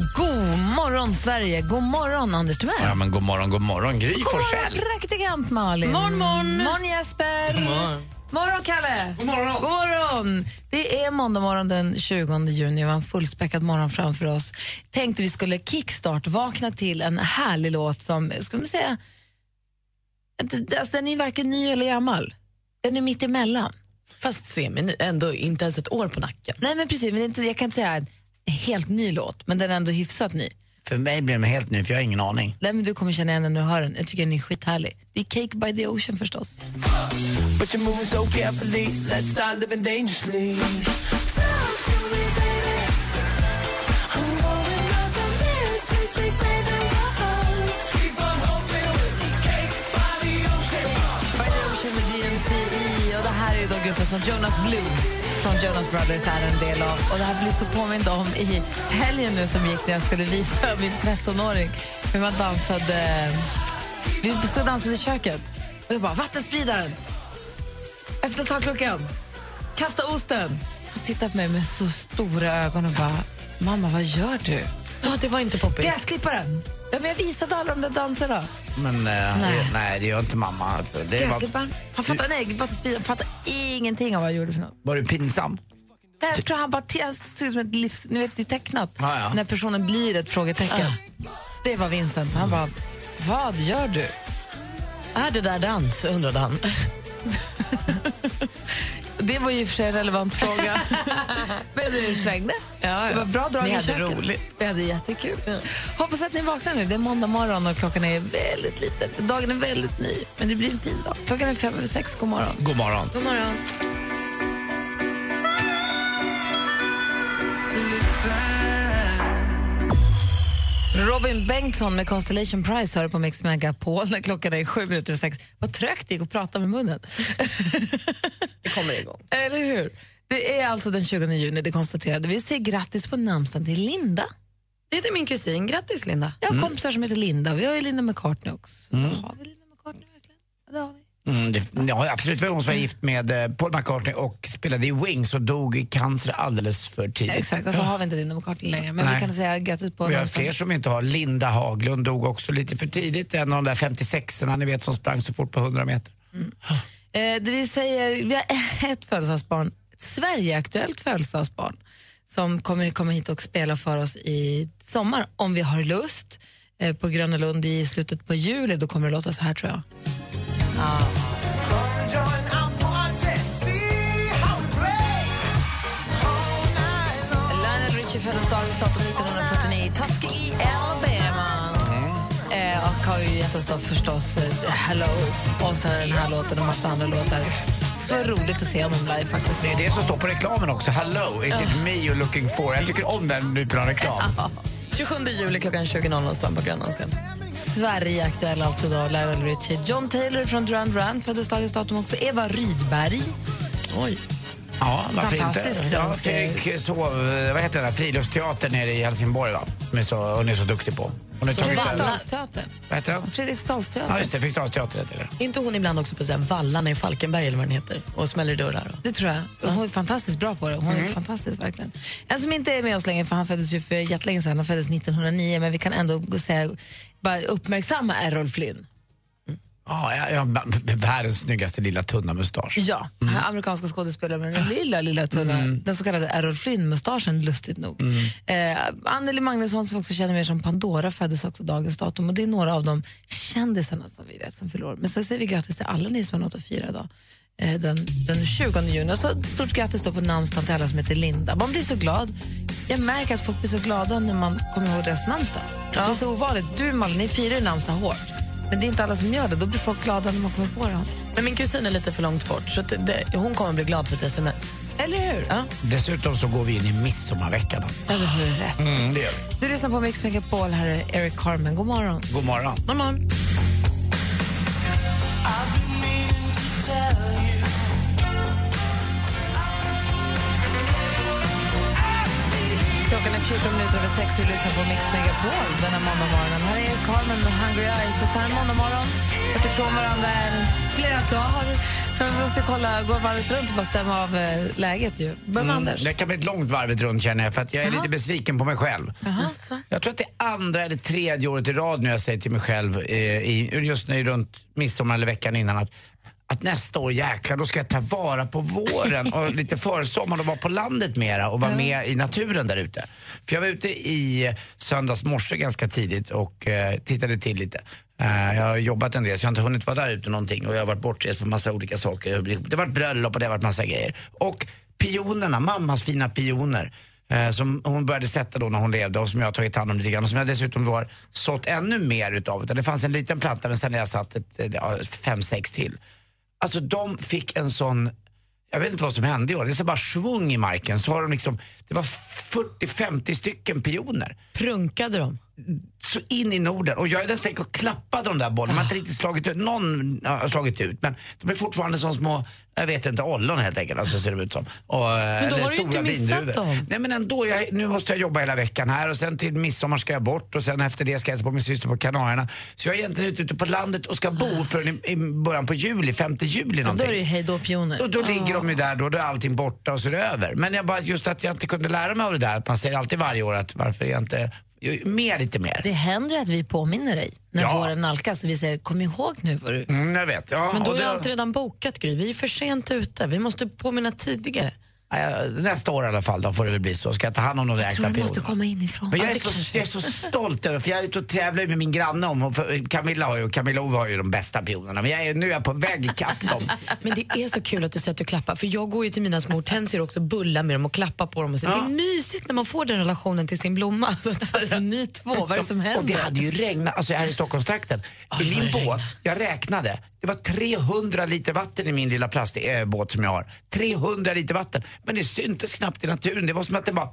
God morgon, Sverige! God morgon, Anders Timell! Ja, men god morgon, god morgon, Gry God Forssell. morgon, praktikant Malin! Morgon, morgon. morgon Jesper! God morgon. morgon, Kalle! God morgon. God morgon! Det är måndag morgon den 20 juni. Vi har en fullspäckad morgon framför oss. Tänkte vi skulle kickstart, vakna till en härlig låt som, ska man säga, alltså den är varken ny eller gammal. Den är mitt emellan. Fast semi ändå inte ens ett år på nacken. Nej men precis, men inte, jag kan inte säga helt ny låt, men den är ändå hyfsat ny. För mig blir den helt ny, för jag har ingen aning. Nej, men du kommer känna igen den när du hör den. Jag tycker den är skithärlig. Det är Cake by the Ocean förstås. But you're moving so carefully, let's start living dangerously. By the Ocean med DMCI. Och det här är då gruppen som Jonas Blue från Jonas Brothers är en del av. Och det här blir så påmind om i helgen nu som gick när jag skulle visa min 13-åring hur man dansade. Vi stod och dansade i köket och jag bara vattenspridaren, öppna takluckan, kasta osten. Han tittade på mig med så stora ögon och bara mamma vad gör du? Ja, det var inte poppis. Gräsklipparen! Ja, men jag visade alla de där danserna. Men eh, Nej. Det, nej, det gör inte mamma. Det var, Gräsklipparen. Han fattar, nej, fattar ingenting av vad jag gjorde för något. var du pinsam? Jag tror han bara han såg ut som ett livs... Ni vet, det är tecknat. Ja, ja. När personen blir ett frågetecken. Det var Vincent. Han bara, vad gör du? Är det där dans, undrade han. Det var ju för sig en relevant fråga. Men det svängde. Det var bra drag Ni i hade köket. roligt. Vi hade jättekul. Hoppas att ni vaknar nu. Det är måndag morgon och klockan är väldigt liten. Dagen är väldigt ny, men det blir en fin dag. Klockan är fem över sex. God morgon. God morgon. God morgon. Robin Bengtsson med Constellation Prize hör på Mix Megapol när klockan är sju minuter sex. Vad trögt det gick att prata med munnen. Det kommer igång. Eller hur? Det är alltså den 20 juni, det konstaterade vi. säger grattis på namnsdagen till Linda. Det heter min kusin. Grattis, Linda. Jag har kompisar som heter Linda. Vi har ju Linda McCartney också. Har vi Linda McCartney verkligen? Ja, det har vi. Mm, det, ja, absolut, det var hon som var gift med eh, Paul McCartney och spelade i Wings och dog i cancer alldeles för tidigt. Exakt, alltså har vi inte Linda McCartney längre. Men Nej. vi kan säga grattis på Vi har fler som inte har. Linda Haglund dog också lite för tidigt. En av de där 56orna ni vet som sprang så fort på 100 meter. Eh, det vi säger, vi har ett födelsedagsbarn, ett Sverigeaktuellt födelsedagsbarn som kommer komma hit och spela för oss i sommar om vi har lust. Eh, på Gröna Lund i slutet på juli, då kommer det låta så här tror jag. Lionel Richie föddes dagens datum 1949 i Tuskegee, Alabama. Eh, och har ju gett oss då förstås eh, Hello och sen den här låten och massa andra låtar. Det skulle vara roligt att se honom live faktiskt. Det är det som står på reklamen också. Hello, is it me you're looking for? Jag tycker om den typen av reklam. 27 juli klockan 20.00 står han på Grönan scen. Sverige aktuell alltså då, Lionel Richie. John Taylor från Duran Duran föddes dagens datum också. Eva Rydberg. Oj. Ja, varför Fantastisk inte? Ja, svensk- Fredrik sov, vad heter den där friluftsteatern nere i Helsingborg va? Som hon är så duktig på. Hon har tagit Fredriksdalsteatern. Vad heter den? Fredriksdalsteatern. Ja just det, Fredriksdalsteatern heter det. Inte hon ibland också på så här Vallarna i Falkenberg eller vad den heter och smäller dörrar? Och... Det tror jag. Hon är fantastiskt bra på det. Hon är fantastisk verkligen. En som inte är med oss längre, för han föddes ju för jättelänge sedan, han föddes 1909, men vi kan ändå säga, bara uppmärksamma Errol Flynn. Ja, ja, ja, världens snyggaste lilla tunna mustasch. Ja, amerikanska skådespelare med den lilla, lilla tunna, den så kallade Errol Flynn-mustaschen, lustigt nog. Eh, Anneli Magnusson som vi också känner mer som Pandora föddes också dagens datum och det är några av de kändisarna som vi vet som fyller år. Men så säger vi grattis till alla ni som har något att fira idag. Eh, den, den 20 juni. Och så stort grattis då på namnsdagen till alla som heter Linda. Man blir så glad. Jag märker att folk blir så glada när man kommer ihåg deras namnsdag. Det är så ovanligt. Du Malin, ni firar ju namnsdag hårt. Men det är inte alla som gör det. Då blir folk glada när man kommer på det. Men min kusin är lite för långt bort så att det, hon kommer bli glad för ett sms. Eller hur? Ja. Dessutom så går vi in i midsommarveckan. Ja, det har du rätt. Mm, det gör vi. Du lyssnar på Mix Megapol. Här är Eric Carmen. God morgon. God morgon. God morgon. Klockan är 14 minuter över sex och du lyssnar på Mix Megapol den här måndagmorgonen. Här är Carmen med Hungry Eyes. Och så här en måndagmorgon, varit ifrån varandra en flera dagar. Så vi måste kolla, gå varvet runt och bara stämma av eh, läget. Ju. Börja med Anders. Det kan bli ett långt varvet runt känner jag för att jag är lite besviken på mig själv. Jaså? Jag tror att det är andra eller tredje året i rad nu jag säger till mig själv eh, i, just nu runt midsommar eller veckan innan att att nästa år jäklar då ska jag ta vara på våren och lite försommaren och vara på landet mera och vara med i naturen där ute. För jag var ute i söndags morse ganska tidigt och eh, tittade till lite. Eh, jag har jobbat en del så jag har inte hunnit vara där ute någonting och jag har varit bortrest på massa olika saker. Det har varit bröllop och det har varit massa grejer. Och pionerna, mammas fina pioner eh, som hon började sätta då när hon levde och som jag har tagit hand om lite grann och som jag dessutom då har sått ännu mer utav. Det fanns en liten planta men sen har jag satt ett, eh, ja, fem, sex till. Alltså de fick en sån, jag vet inte vad som hände i år, det är så bara svung i marken. Så har de liksom, det var 40-50 stycken pioner. Prunkade de? Så in i Norden. Och jag är nästan och klappade de där bollarna. Man har inte riktigt slagit ut, någon har slagit ut. Men de är fortfarande som små, jag vet inte, ollon helt enkelt. Alltså ser de ut som. Och, men då har du inte missat dem. Nej men ändå, jag, nu måste jag jobba hela veckan här och sen till midsommar ska jag bort och sen efter det ska jag hälsa på min syster på Kanarierna. Så jag är egentligen ute på landet och ska bo förrän i, i början på juli, 5 juli någonting. då är det ju hej då pioner. Och då ligger de ju där då, då är allting borta och så är det över. Men jag bara, just att jag inte kunde lära mig av det där, att man säger alltid varje år att varför är jag inte mer lite mer. Det händer ju att vi påminner dig när Ja. våren nalkas. Vi säger kom ihåg nu vad du... Mm, jag vet. Ja, Men då är det- allt redan bokat, Gry. Vi är för sent ute. Vi måste påminna tidigare. Nej, nästa år i alla fall, då får det väl bli så. Ska jag ta hand om de där Jag tror jäkla du måste komma inifrån. Men jag Ja, är, så, jag är så stolt över för jag är ute och tävlar med min granne om, Camilla har ju, Camilla Ove har ju de bästa pionerna, men jag är, nu är jag på väg ikapp dem. Men det är så kul att du säger att du klappar. För jag går ju till mina små hortensior också och bullar med dem och klappar på dem. Och så. Ja. Det är mysigt när man får den relationen till sin blomma. Så att, Alltså ni två, vad är det som Och det händer? hade ju regnat, alltså här i Stockholmstrakten. I min båt, jag räknade, det var 300 liter vatten i min lilla plastbåt som jag har. 300 liter vatten. Men det syntes knappt i naturen, det var som att det bara,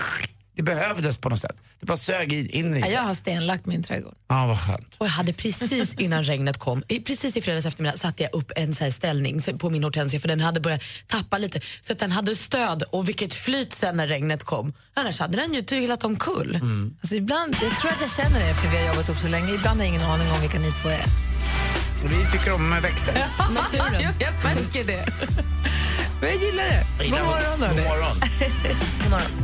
det behövdes på något sätt. Det bara sög in, i Ja, sig. jag Ja, har stenlagt min trädgård. vad skönt. och jag hade precis innan regnet kom, precis i fredags eftermiddag satte jag upp en så här ställning på min hortensia för den hade börjat tappa lite så att den hade stöd och vilket flyt sen när regnet kom. Annars hade den ju trillat omkull. Alltså ibland, jag tror att jag känner det för vi har jobbat ihop så länge. Ibland har jag ingen aning om vilka ni två är. Vi tycker om växter. Naturen. jag märker det. Men jag gillar det. God Gillar- morgon God hörni. morgon.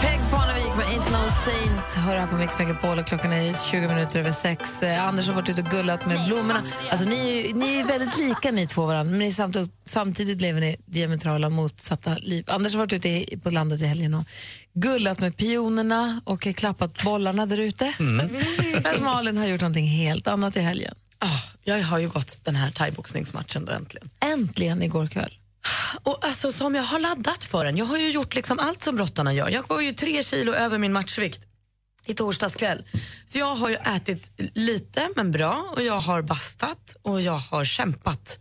Peg Parnevik med Ain't No Saint hör här på Mix Megapol och klockan är 20 minuter över sex. Eh, Anders har varit ute och gullat med blommorna. Alltså, ni, är ni är väldigt lika ni två varandra, men samtidigt, samtidigt lever ni diametrala motsatta liv. Anders har varit ute i, på landet i helgen och gullat med pionerna och klappat bollarna där ute. Mm. Medan Malin har gjort någonting helt annat i helgen. Ah, jag har ju gått den här thaiboxningsmatchen då äntligen. Äntligen igår kväll. Och alltså, som jag har laddat för den. Jag har ju gjort liksom allt som brottarna gör. Jag var ju tre kilo över min matchvikt i torsdags kväll. Så jag har ju ätit lite men bra och jag har bastat och jag har kämpat.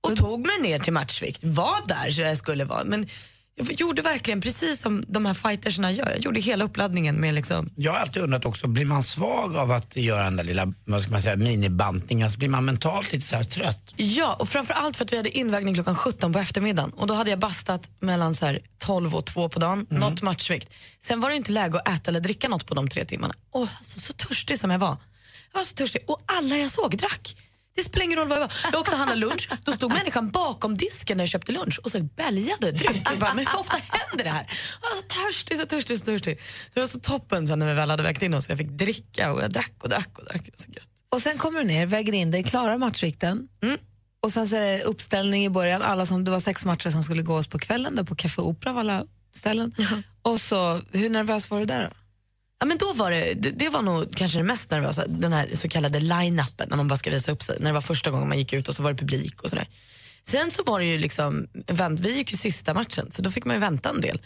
Och tog mig ner till matchvikt. Var där så jag skulle vara. Men jag gjorde verkligen precis som de här fightersna gör. Jag gjorde hela uppladdningen med liksom Jag har alltid undrat också, blir man svag av att göra den där lilla, vad ska man säga, minibantningen? Alltså blir man mentalt lite så trött? Ja, och framför allt för att vi hade invägning klockan 17 på eftermiddagen och då hade jag bastat mellan så här 12 och 2 på dagen, något matchvikt. Sen var det inte läge att äta eller dricka något på de tre timmarna. Och alltså, så törstig som jag var. Jag var så törstig och alla jag såg drack. Det spelar ingen roll vad jag var. Jag åkte och handlade lunch, då stod människan bakom disken när jag köpte lunch och så bäljade dryck. Jag bara, men hur ofta händer det här? Jag var så törstig, så törstig, så törstig. Så det var så toppen sen när vi väl hade vägt in oss. Jag fick dricka och jag drack och drack och drack. Så gött. Och sen kommer du ner, väger in dig, klarar matchvikten. Och sen så är det uppställning i början. Alla som, det var sex matcher som skulle gås på kvällen där på Café Opera av alla ställen. Och så, hur nervös var du där då? Ja, men då var det, det, det var nog kanske det mest nervösa, den här så kallade line-upen när man bara ska visa upp sig. När det var första gången man gick ut och så var det publik och sådär. Sen så var det ju liksom, vi gick ju sista matchen så då fick man ju vänta en del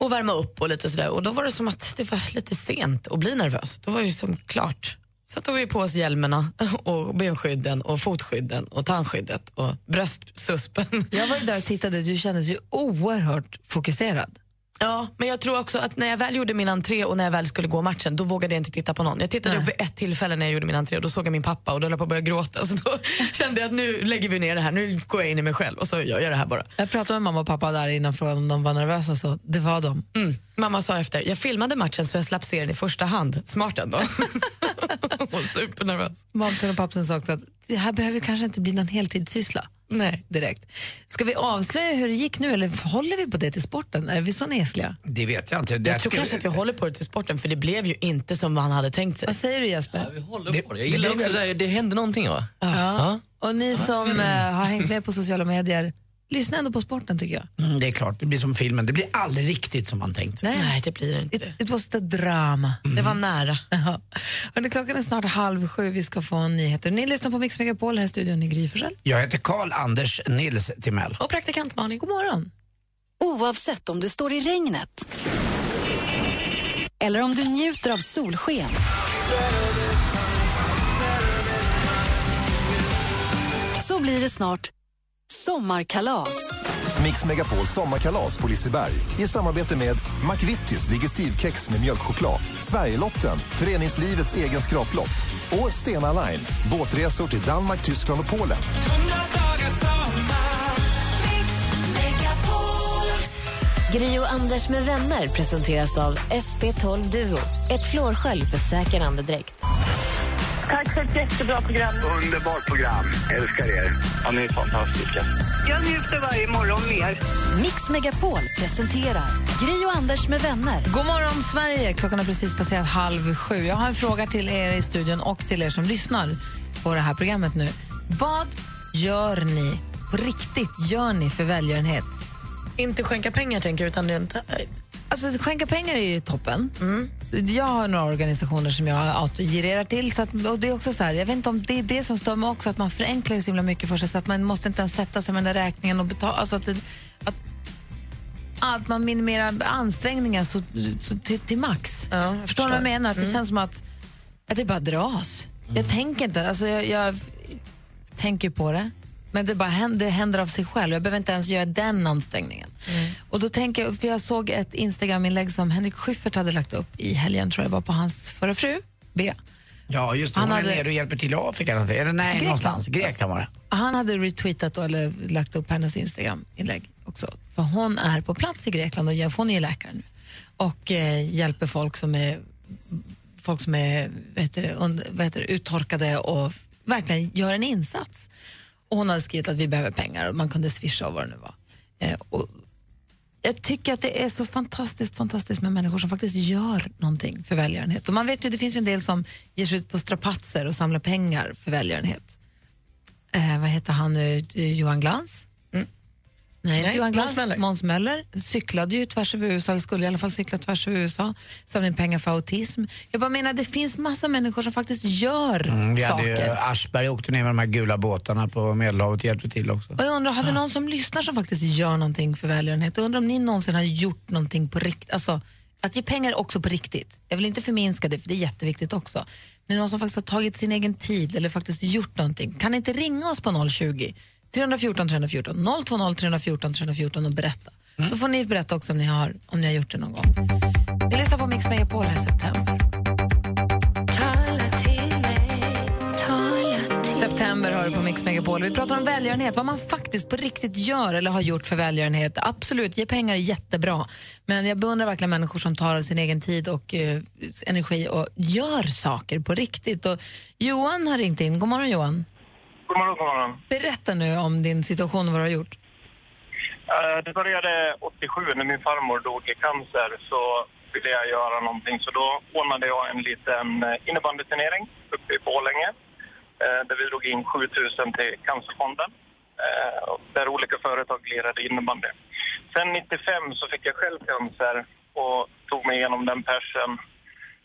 och värma upp och lite sådär. Och då var det som att det var lite sent att bli nervös. Då var det ju som klart. Så tog vi på oss hjälmarna och benskydden och fotskydden och tandskyddet och bröstsuspen. Jag var ju där och tittade, du kändes ju oerhört fokuserad. Ja, men jag tror också att när jag väl gjorde min entré och när jag väl skulle gå matchen, då vågade jag inte titta på någon. Jag tittade Nej. upp vid ett tillfälle när jag gjorde min entré och då såg jag min pappa och då höll jag på att börja gråta. Så då kände jag att nu lägger vi ner det här, nu går jag in i mig själv och så gör jag det här bara. Jag pratade med mamma och pappa där innan frågan om de var nervösa, så det var de. Mm. Mamma sa efter, jag filmade matchen så jag slapp se den i första hand. Smart ändå. Hon var supernervös. Mamsen och pappsen sa också att det här behöver kanske inte bli någon heltidssyssla. Nej. Direkt. Ska vi avslöja hur det gick nu eller håller vi på det till sporten? Är vi så nesliga? Det vet jag inte. Jag tror kanske att vi håller på det till sporten för det blev ju inte som man hade tänkt sig. Vad säger du Jesper? Vi håller på det. Jag gillar också det där, det hände någonting va? Ja. Och ni som eh, har hängt med på sociala medier, lyssna ändå på sporten tycker jag. Mm, det är klart, det blir som filmen. Det blir aldrig riktigt som man tänkt sig. Nej, det blir det inte. It, it was the drama. Det var nära. Ja. Hörrni, klockan är snart halv sju, vi ska få nyheter. Ni lyssnar på Mix Megapol, här i studion i Gry. Jag heter Karl Anders Nils Timell. Och praktikant Malin. God morgon. Oavsett om du står i regnet eller om du njuter av solsken. Så blir det snart sommarkalas. Mix Megapol sommarkalas på Liseberg i samarbete med McVittys Digestivkex med mjölkchoklad, Sverigelotten, föreningslivets egen skraplott och Stena Line, båtresor till Danmark, Tyskland och Polen. Gri och Anders med vänner presenteras av SP12 Duo. Ett flårskölj för säker andedräkt. Tack för ett jättebra program. Underbart program. Älskar er. Ja, ni är fantastiska. Jag njuter varje morgon mer. Mix Megapol presenterar Gri och Anders med vänner. God morgon, Sverige! Klockan har precis passerat halv sju. Jag har en fråga till er i studion och till er som lyssnar på det här programmet nu. Vad gör ni, på riktigt, gör ni för välgörenhet? Inte skänka pengar tänker utan rent... Alltså, skänka pengar är ju toppen. Jag har några organisationer som jag autogirerar till. Så att, och det är också så här, jag vet inte om det är det som stör mig också, att man förenklar så himla mycket för sig så att man måste inte ens sätta sig med den där räkningen och betala. Alltså att, det, att, att man minimerar ansträngningar så, så till, till max. Ja, jag Förstår du vad jag förstår. menar? Att det känns som att, att det bara dras. Jag tänker inte, alltså jag, jag tänker på det. Men det, bara händer, det händer av sig själv. Jag behöver inte ens göra den ansträngningen. Och då tänker jag, för jag såg ett Instagram-inlägg som Henrik Schyffert hade lagt upp i helgen, tror jag var på hans förra fru, Bea. Ja, just det. Han Hon är hade- nere och hjälper till i Afrika. Eller nej, Grekland. någonstans. Grekland var det. Han hade retweetat då, eller lagt upp hennes Instagram-inlägg också. För hon är på plats i Grekland och hon är ju läkare nu. Och eh, hjälper folk som är, folk som är vad heter det, und, vad heter det, uttorkade och verkligen gör en insats. Och hon hade skrivit att vi behöver pengar och man kunde swisha och vad det nu var. Eh, och jag tycker att det är så fantastiskt fantastiskt med människor som faktiskt gör någonting för välgörenhet. Och man vet ju, det finns ju en del som ger sig ut på strapatser och samlar pengar för välgörenhet. Eh, vad heter han nu? Eh, Johan Glans? Nej, Nej, Johan Glans. Måns Möller. Cyklade ju tvärs över USA, eller skulle i alla fall cykla tvärs över USA, samla in pengar för autism. Jag bara menar, det finns massa människor som faktiskt gör Mm, vi hade saker. ju, Aschberg åkte ner med de här gula båtarna på Medelhavet och hjälpte till också. Och jag undrar, har vi någon som lyssnar som faktiskt gör någonting för välgörenhet? Jag undrar om ni någonsin har gjort någonting på riktigt. Alltså, att ge pengar också på riktigt. Jag vill inte förminska det, för det är jätteviktigt också. Men någon som faktiskt har tagit sin egen tid eller faktiskt gjort någonting. Kan ni inte ringa oss på 020 314 314 020 314 314 och berätta. Så får ni berätta också om ni har, om ni har gjort det någon gång. Vi lyssnar på Mix Megapol här i september. September har du på Mix Megapol. Vi pratar om välgörenhet, vad man faktiskt på riktigt gör eller har gjort för välgörenhet. Absolut, ge pengar är jättebra. Men jag beundrar verkligen människor som tar av sin egen tid och eh, energi och gör saker på riktigt. Och Johan har ringt in. God morgon Johan. God morgon, god morgon. Berätta nu om din situation och vad du har gjort. Eh, Det började 87 när min farmor dog i cancer så ville jag göra någonting. Så då ordnade jag en liten eh, innebandyturnering uppe i Borlänge eh, där vi drog in 7000 till Cancerfonden där olika företag lirade innebandy. Sen 95 så fick jag själv cancer och tog mig igenom den persen.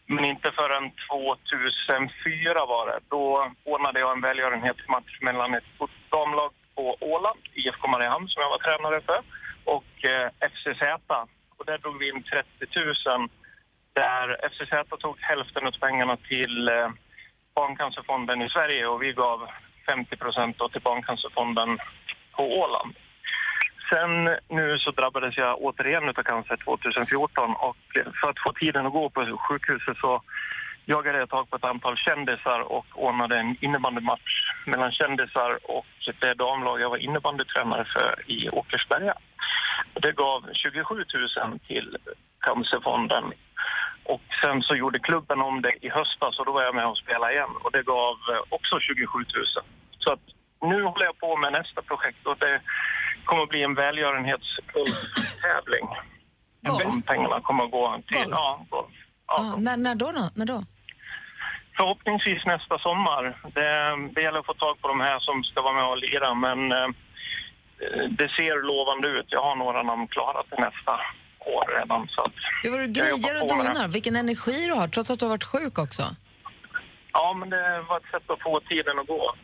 Men inte förrän 2004 var det. Då ordnade jag en välgörenhetsmatch mellan ett damlag på Åland, IFK Mariehamn som jag var tränare för, och eh, FCZ. Och där drog vi in 30 000 där FCZ tog hälften av pengarna till eh, Barncancerfonden i Sverige och vi gav 50 procent till Barncancerfonden på Åland. Sen nu så drabbades jag återigen av cancer 2014 och för att få tiden att gå på sjukhuset så jagade jag tag på ett antal kändisar och ordnade en innebandymatch mellan kändisar och det damlag jag var innebandytränare för i Åkersberga. Det gav 27 000 till Cancerfonden. Och sen så gjorde klubben om det i höstas och då var jag med och spelade igen och det gav också 27 000. Så att nu håller jag på med nästa projekt och det kommer att bli en välgörenhetstävling. De pengarna kommer att gå till... Golf? Ja, golf. Ja, när, när då? då? När då? Förhoppningsvis nästa sommar. Det, det gäller att få tag på de här som ska vara med och lira, men eh, det ser lovande ut. Jag har några namn klara till nästa år redan. Så att Hur var jobbar grejer och det. donar? Vilken energi du har, trots att du har varit sjuk också. Ja, men det var ett sätt att få tiden att gå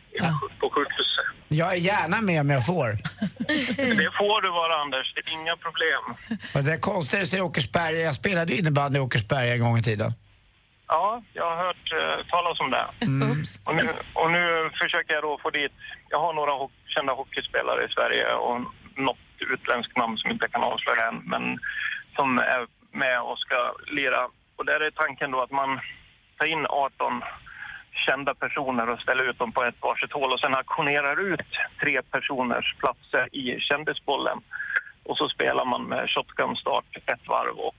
på sjukhuset. Jag är gärna med om jag får. Det får du vara, Anders. Det är inga problem. Och det är konstigt i Åkersberga. Jag spelade ju innebandy i Åkersberga en gång i tiden. Ja, jag har hört uh, talas om det. Mm. Och, nu, och nu försöker jag då få dit... Jag har några ho kända hockeyspelare i Sverige och något utländskt namn som inte kan avslöja än, men som är med och ska lira. Och där är tanken då att man tar in 18 kända personer och ställer ut dem på ett varsitt hål och sen auktionerar ut tre personers platser i kändisbollen. Och så spelar man med shotgun start ett varv och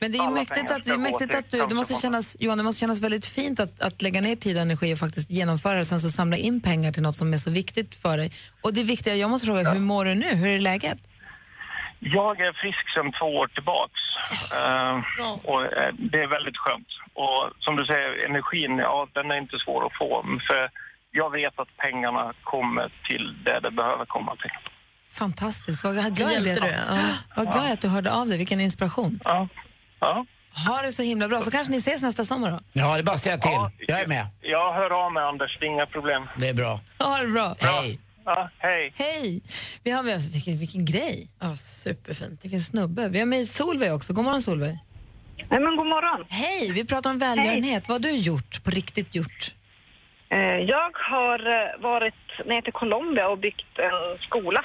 Men det är ju mäktigt att, det är mäktigt att du, det måste kännas, Johan, det måste kännas väldigt fint att, att lägga ner tid och energi och faktiskt genomföra det, sen så samla in pengar till något som är så viktigt för dig. Och det viktiga, jag måste fråga, hur mår du nu? Hur är läget? Jag är frisk sedan två år tillbaks. Eh, och eh, det är väldigt skönt. Och som du säger, energin, ja den är inte svår att få. För jag vet att pengarna kommer till det det behöver komma till. Fantastiskt, vad glad jag blev. du, Ja. Vad glad jag att du hörde av dig, vilken inspiration. Ja. Ja. Ha det så himla bra, så kanske ni ses nästa sommar då? Ja, det är bara att säga till. Jag är med. Jag hör av mig Anders, det är inga problem. Det är bra. Ha det bra. Hej. Ja, hej. Hej! Vi har med, vilken, vilken grej. Ja, superfint. Vilken snubbe. Vi har med Solveig också. God morgon Solveig. Nej, men god morgon. Hej! Vi pratar om välgörenhet. Vad har du gjort, på riktigt gjort? Eh, Jag har eh, varit ner till Colombia och byggt en skola.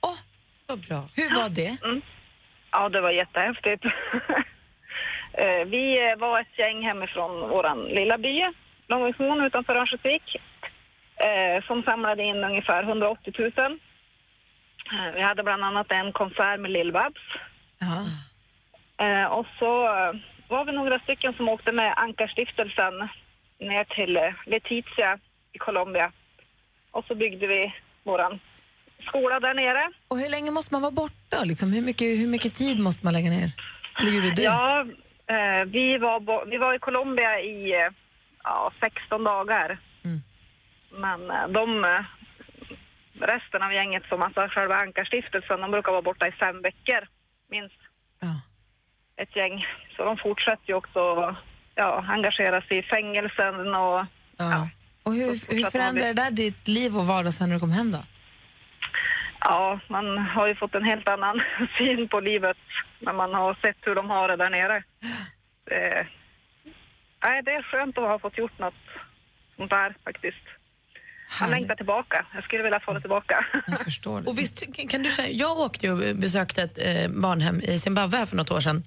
Åh, vad bra. Hur var det? Mm. Ja, det var jättehäftigt. Eh, Vi eh, var ett gäng hemifrån vår lilla by, Långviksmon utanför Örnsköldsvik, som samlade in ungefär 180 000. Eh, Vi hade bland annat en konsert med. Ja. Eh, och så eh, var vi några stycken som åkte med Ankarstiftelsen ner till eh, Letizia i Colombia. Och så byggde vi våran skola där nere. Och hur länge måste man vara borta? Liksom? Hur, mycket, hur mycket tid måste man lägga ner? Eller gjorde du? Ja, eh, vi, var vi var i Colombia i eh, ja, 16 dagar. Men eh, de, eh, resten av gänget som alltså själva Ankarstiftelsen, de brukar vara borta i fem veckor minst. Ja. Ett gäng. Så de fortsätter ju också ja, engagera sig i fängelsen och Ja. Och hur, hur förändrade det där ditt liv och vardag sen när du kom hem då? ja, man har ju fått en helt annan syn på livet när man har sett hur de har det där nere. Det, nej, det är skönt att ha fått gjort något sånt där faktiskt. Jag längtar tillbaka. Jag skulle vilja få det tillbaka. Jag förstår det. Och visst, kan du säga, jag åkte ju och besökte ett eh, barnhem i Zimbabwe för något år sedan.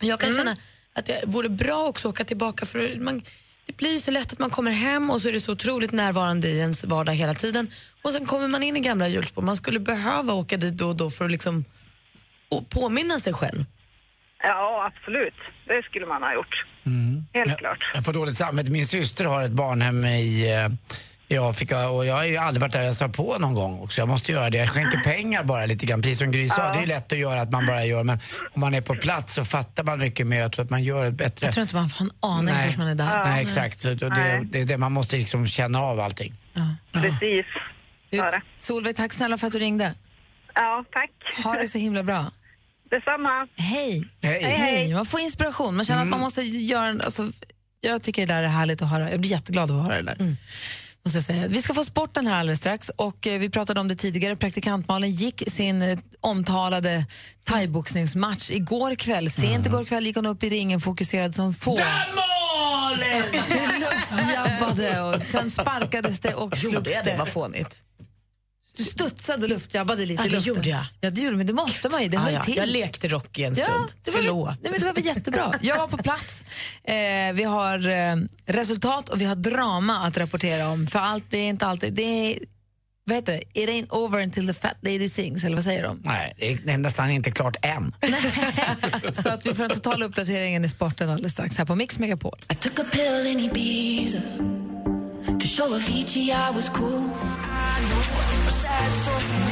Jag kan känna att det vore bra också att åka tillbaka för man, det blir ju så lätt att man kommer hem och så är det så otroligt närvarande i ens vardag hela tiden. Och sen kommer man in i gamla hjulspår. Man skulle behöva åka dit då och då för att liksom och påminna sig själv. Ja, absolut. Det skulle man ha gjort. Helt klart. Jag får dåligt samvete. Min syster har ett barnhem i, eh, i Afrika och jag har ju aldrig varit där och hälsat på någon gång också. Jag måste göra det. Jag skänker pengar bara lite grann, precis som Gry sa. Ja. Det är lätt att göra att man bara gör men om man är på plats så fattar man mycket mer. Jag tror att man gör ett bättre... Jag tror inte man får en aning Nej. förrän man är där. Nej, exakt. Så det, det är det man måste liksom känna av allting. Precis. Du. Solveig, tack snälla för att du ringde. Ja, tack. Ha det så himla bra. Detsamma. Hej! Hej. Hej, hej. Man får inspiration. Man känner att man måste göra en... Alltså, jag tycker det där är härligt att höra. Jag blir jätteglad av att höra det där. Måste jag säga. Vi ska få sporten här alldeles strax. Och eh, Vi pratade om det tidigare. Praktikantmalen gick sin eh, omtalade thaiboxningsmatch igår kväll. Sent igår kväll gick hon upp i ringen fokuserad som få. Luftjabbade och sen sparkades det och slogs jag det? Vad fånigt. Du studsade och luftjabbade lite Ja, i det luften. gjorde jag. Ja, det gjorde men det måste man ju. Det Ah, hör ja. till. Jag lekte Rocky en Ja, stund. det var, Förlåt. Nej, men det var väl jättebra. Jag var på plats. Eh, vi har eh, resultat och vi har drama att rapportera om. För allt det är inte alltid... Det är, vad heter det? It ain't over until the fat lady sings, eller vad säger de? Nej, det är nästan inte klart än. Så att vi får den totala uppdateringen i sporten alldeles strax här på Mix Megapol. I took a pill in Ibiza show Avicii I was cool.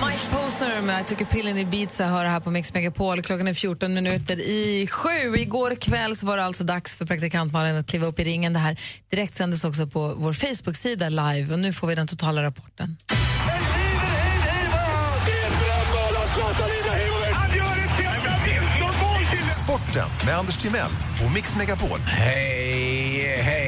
Mike Posner med Jag tycker pillen i Ibiza hör här på Mix Megapol. Klockan är 14 minuter i sju. Igår kväll så var det alltså dags för praktikant Malin att kliva upp i ringen. Det här direktsändes också på vår Facebook-sida live och nu får vi den totala rapporten. Sporten med Anders Timell och Mix Megapol. Hej, hej,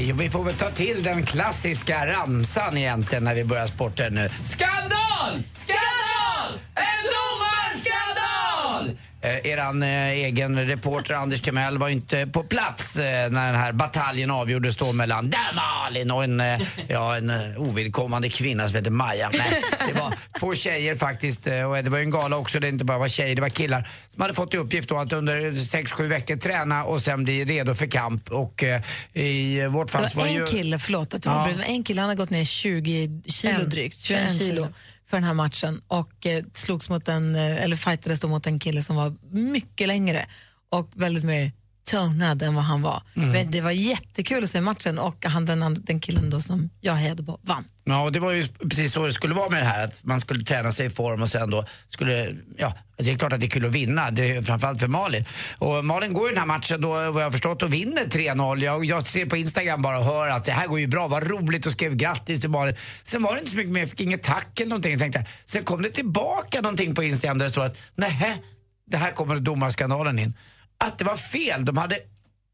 hej. Vi får väl ta till den klassiska ramsan egentligen när vi börjar sporten nu. Skandal! Skandal! En domarskandal! Eh, eran eh, egen reporter Anders Timell var inte på plats eh, när den här bataljen avgjordes då mellan där Malin och en, eh, ja, en eh, ovidkommande kvinna som heter Maja. Nej, det var två tjejer faktiskt eh, och det var ju en gala också där det inte bara var tjejer, det var killar som hade fått i uppgift då att under 6-7 veckor träna och sen bli redo för kamp. Och eh, i vårt fall Det så var var det en ju... kille, förlåt att jag Ja. avbryter, en kille, han har gått ner 20 kilo drygt, 21 21 kilo kilo. För den här matchen och eh, slogs mot en, eh, eller fightades då mot en kille som var mycket längre och väldigt mer tonad än vad han var. Mm. Men det var jättekul att se matchen och han, den, den killen då som jag hejade på vann. Ja, och det var ju precis så det skulle vara med det här. Att man skulle träna sig i form och sen då skulle, ja, det är klart att det är kul att vinna. Det är framförallt för Malin. Och Malin går ju den här matchen då, vad jag har förstått, och vinner 3-0. Jag, jag ser på Instagram bara och hör att det här går ju bra, vad roligt och skrev grattis till Malin. Sen var det inte så mycket mer, jag fick inget tack eller någonting. Jag tänkte, sen kom det tillbaka någonting på Instagram där det står att, nähä, det här kommer domarskandalen in. Att det var fel, de hade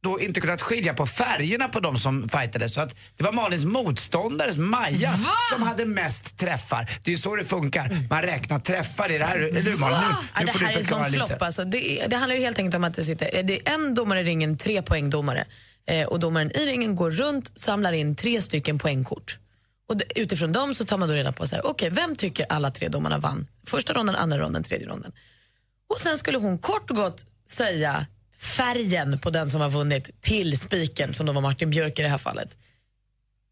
då inte kunnat skilja på färgerna på de som fightades. Så att det var Malins motståndares Maja som hade mest träffar. Det är ju så det funkar. Man räknar träffar i det här. Eller hur Malin? Nu, Ja, nu det får här du är en förklara lite. flopp. Alltså. Det, det handlar ju helt enkelt om att det sitter det är en domare i ringen, tre poängdomare. Eh, och domaren i ringen går runt, samlar in tre stycken poängkort. Och det, utifrån dem så tar man då reda på, så här, okej, vem tycker alla tre domarna vann? Första ronden, andra ronden, tredje ronden. Och sen skulle hon kort och gott säga färgen på den som har vunnit till spiken som då var Martin Björk i det här fallet.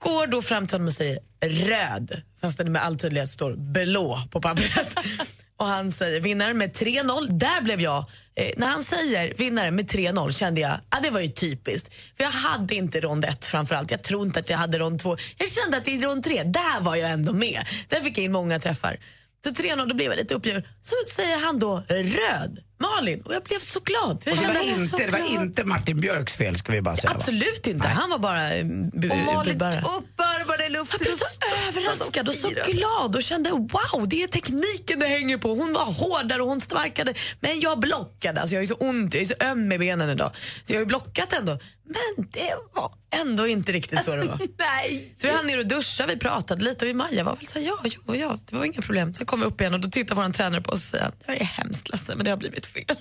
Går då fram till honom och säger röd, fast det med all tydlighet står blå på pappret. och han säger vinnare med 3-0. Där blev jag, eh, när han säger vinnare med 3-0 kände jag, ja det var ju typiskt. För jag hade inte rond 1 framförallt, jag tror inte att jag hade rond 2. Jag kände att i rond 3, där var jag ändå med. Där fick jag in många träffar. Så 3-0, då blev jag lite uppgiven. Så säger han då röd, Malin, och jag blev så glad. Jag Och det, var inte, det var inte Martin Björks fel ska vi bara säga. va? Absolut inte, han var bara eh, bu- Och Malin budbärare. uppvarvade luften. Jag blev så överraskad och så glad och kände wow, det är tekniken det hänger på. Hon var hårdare och hon sparkade, men jag blockade. Alltså jag är så ont, jag är så öm i benen idag. Så jag har ju blockat ändå. Men det var ändå inte riktigt så det var. Nej. Så vi hann ner och duscha, vi pratade lite och Maja var väl så här, ja, jo, ja, det var inga problem. Sen kom vi upp igen och då tittar vår tränare på oss och säger jag är hemskt ledsen men det har blivit fel.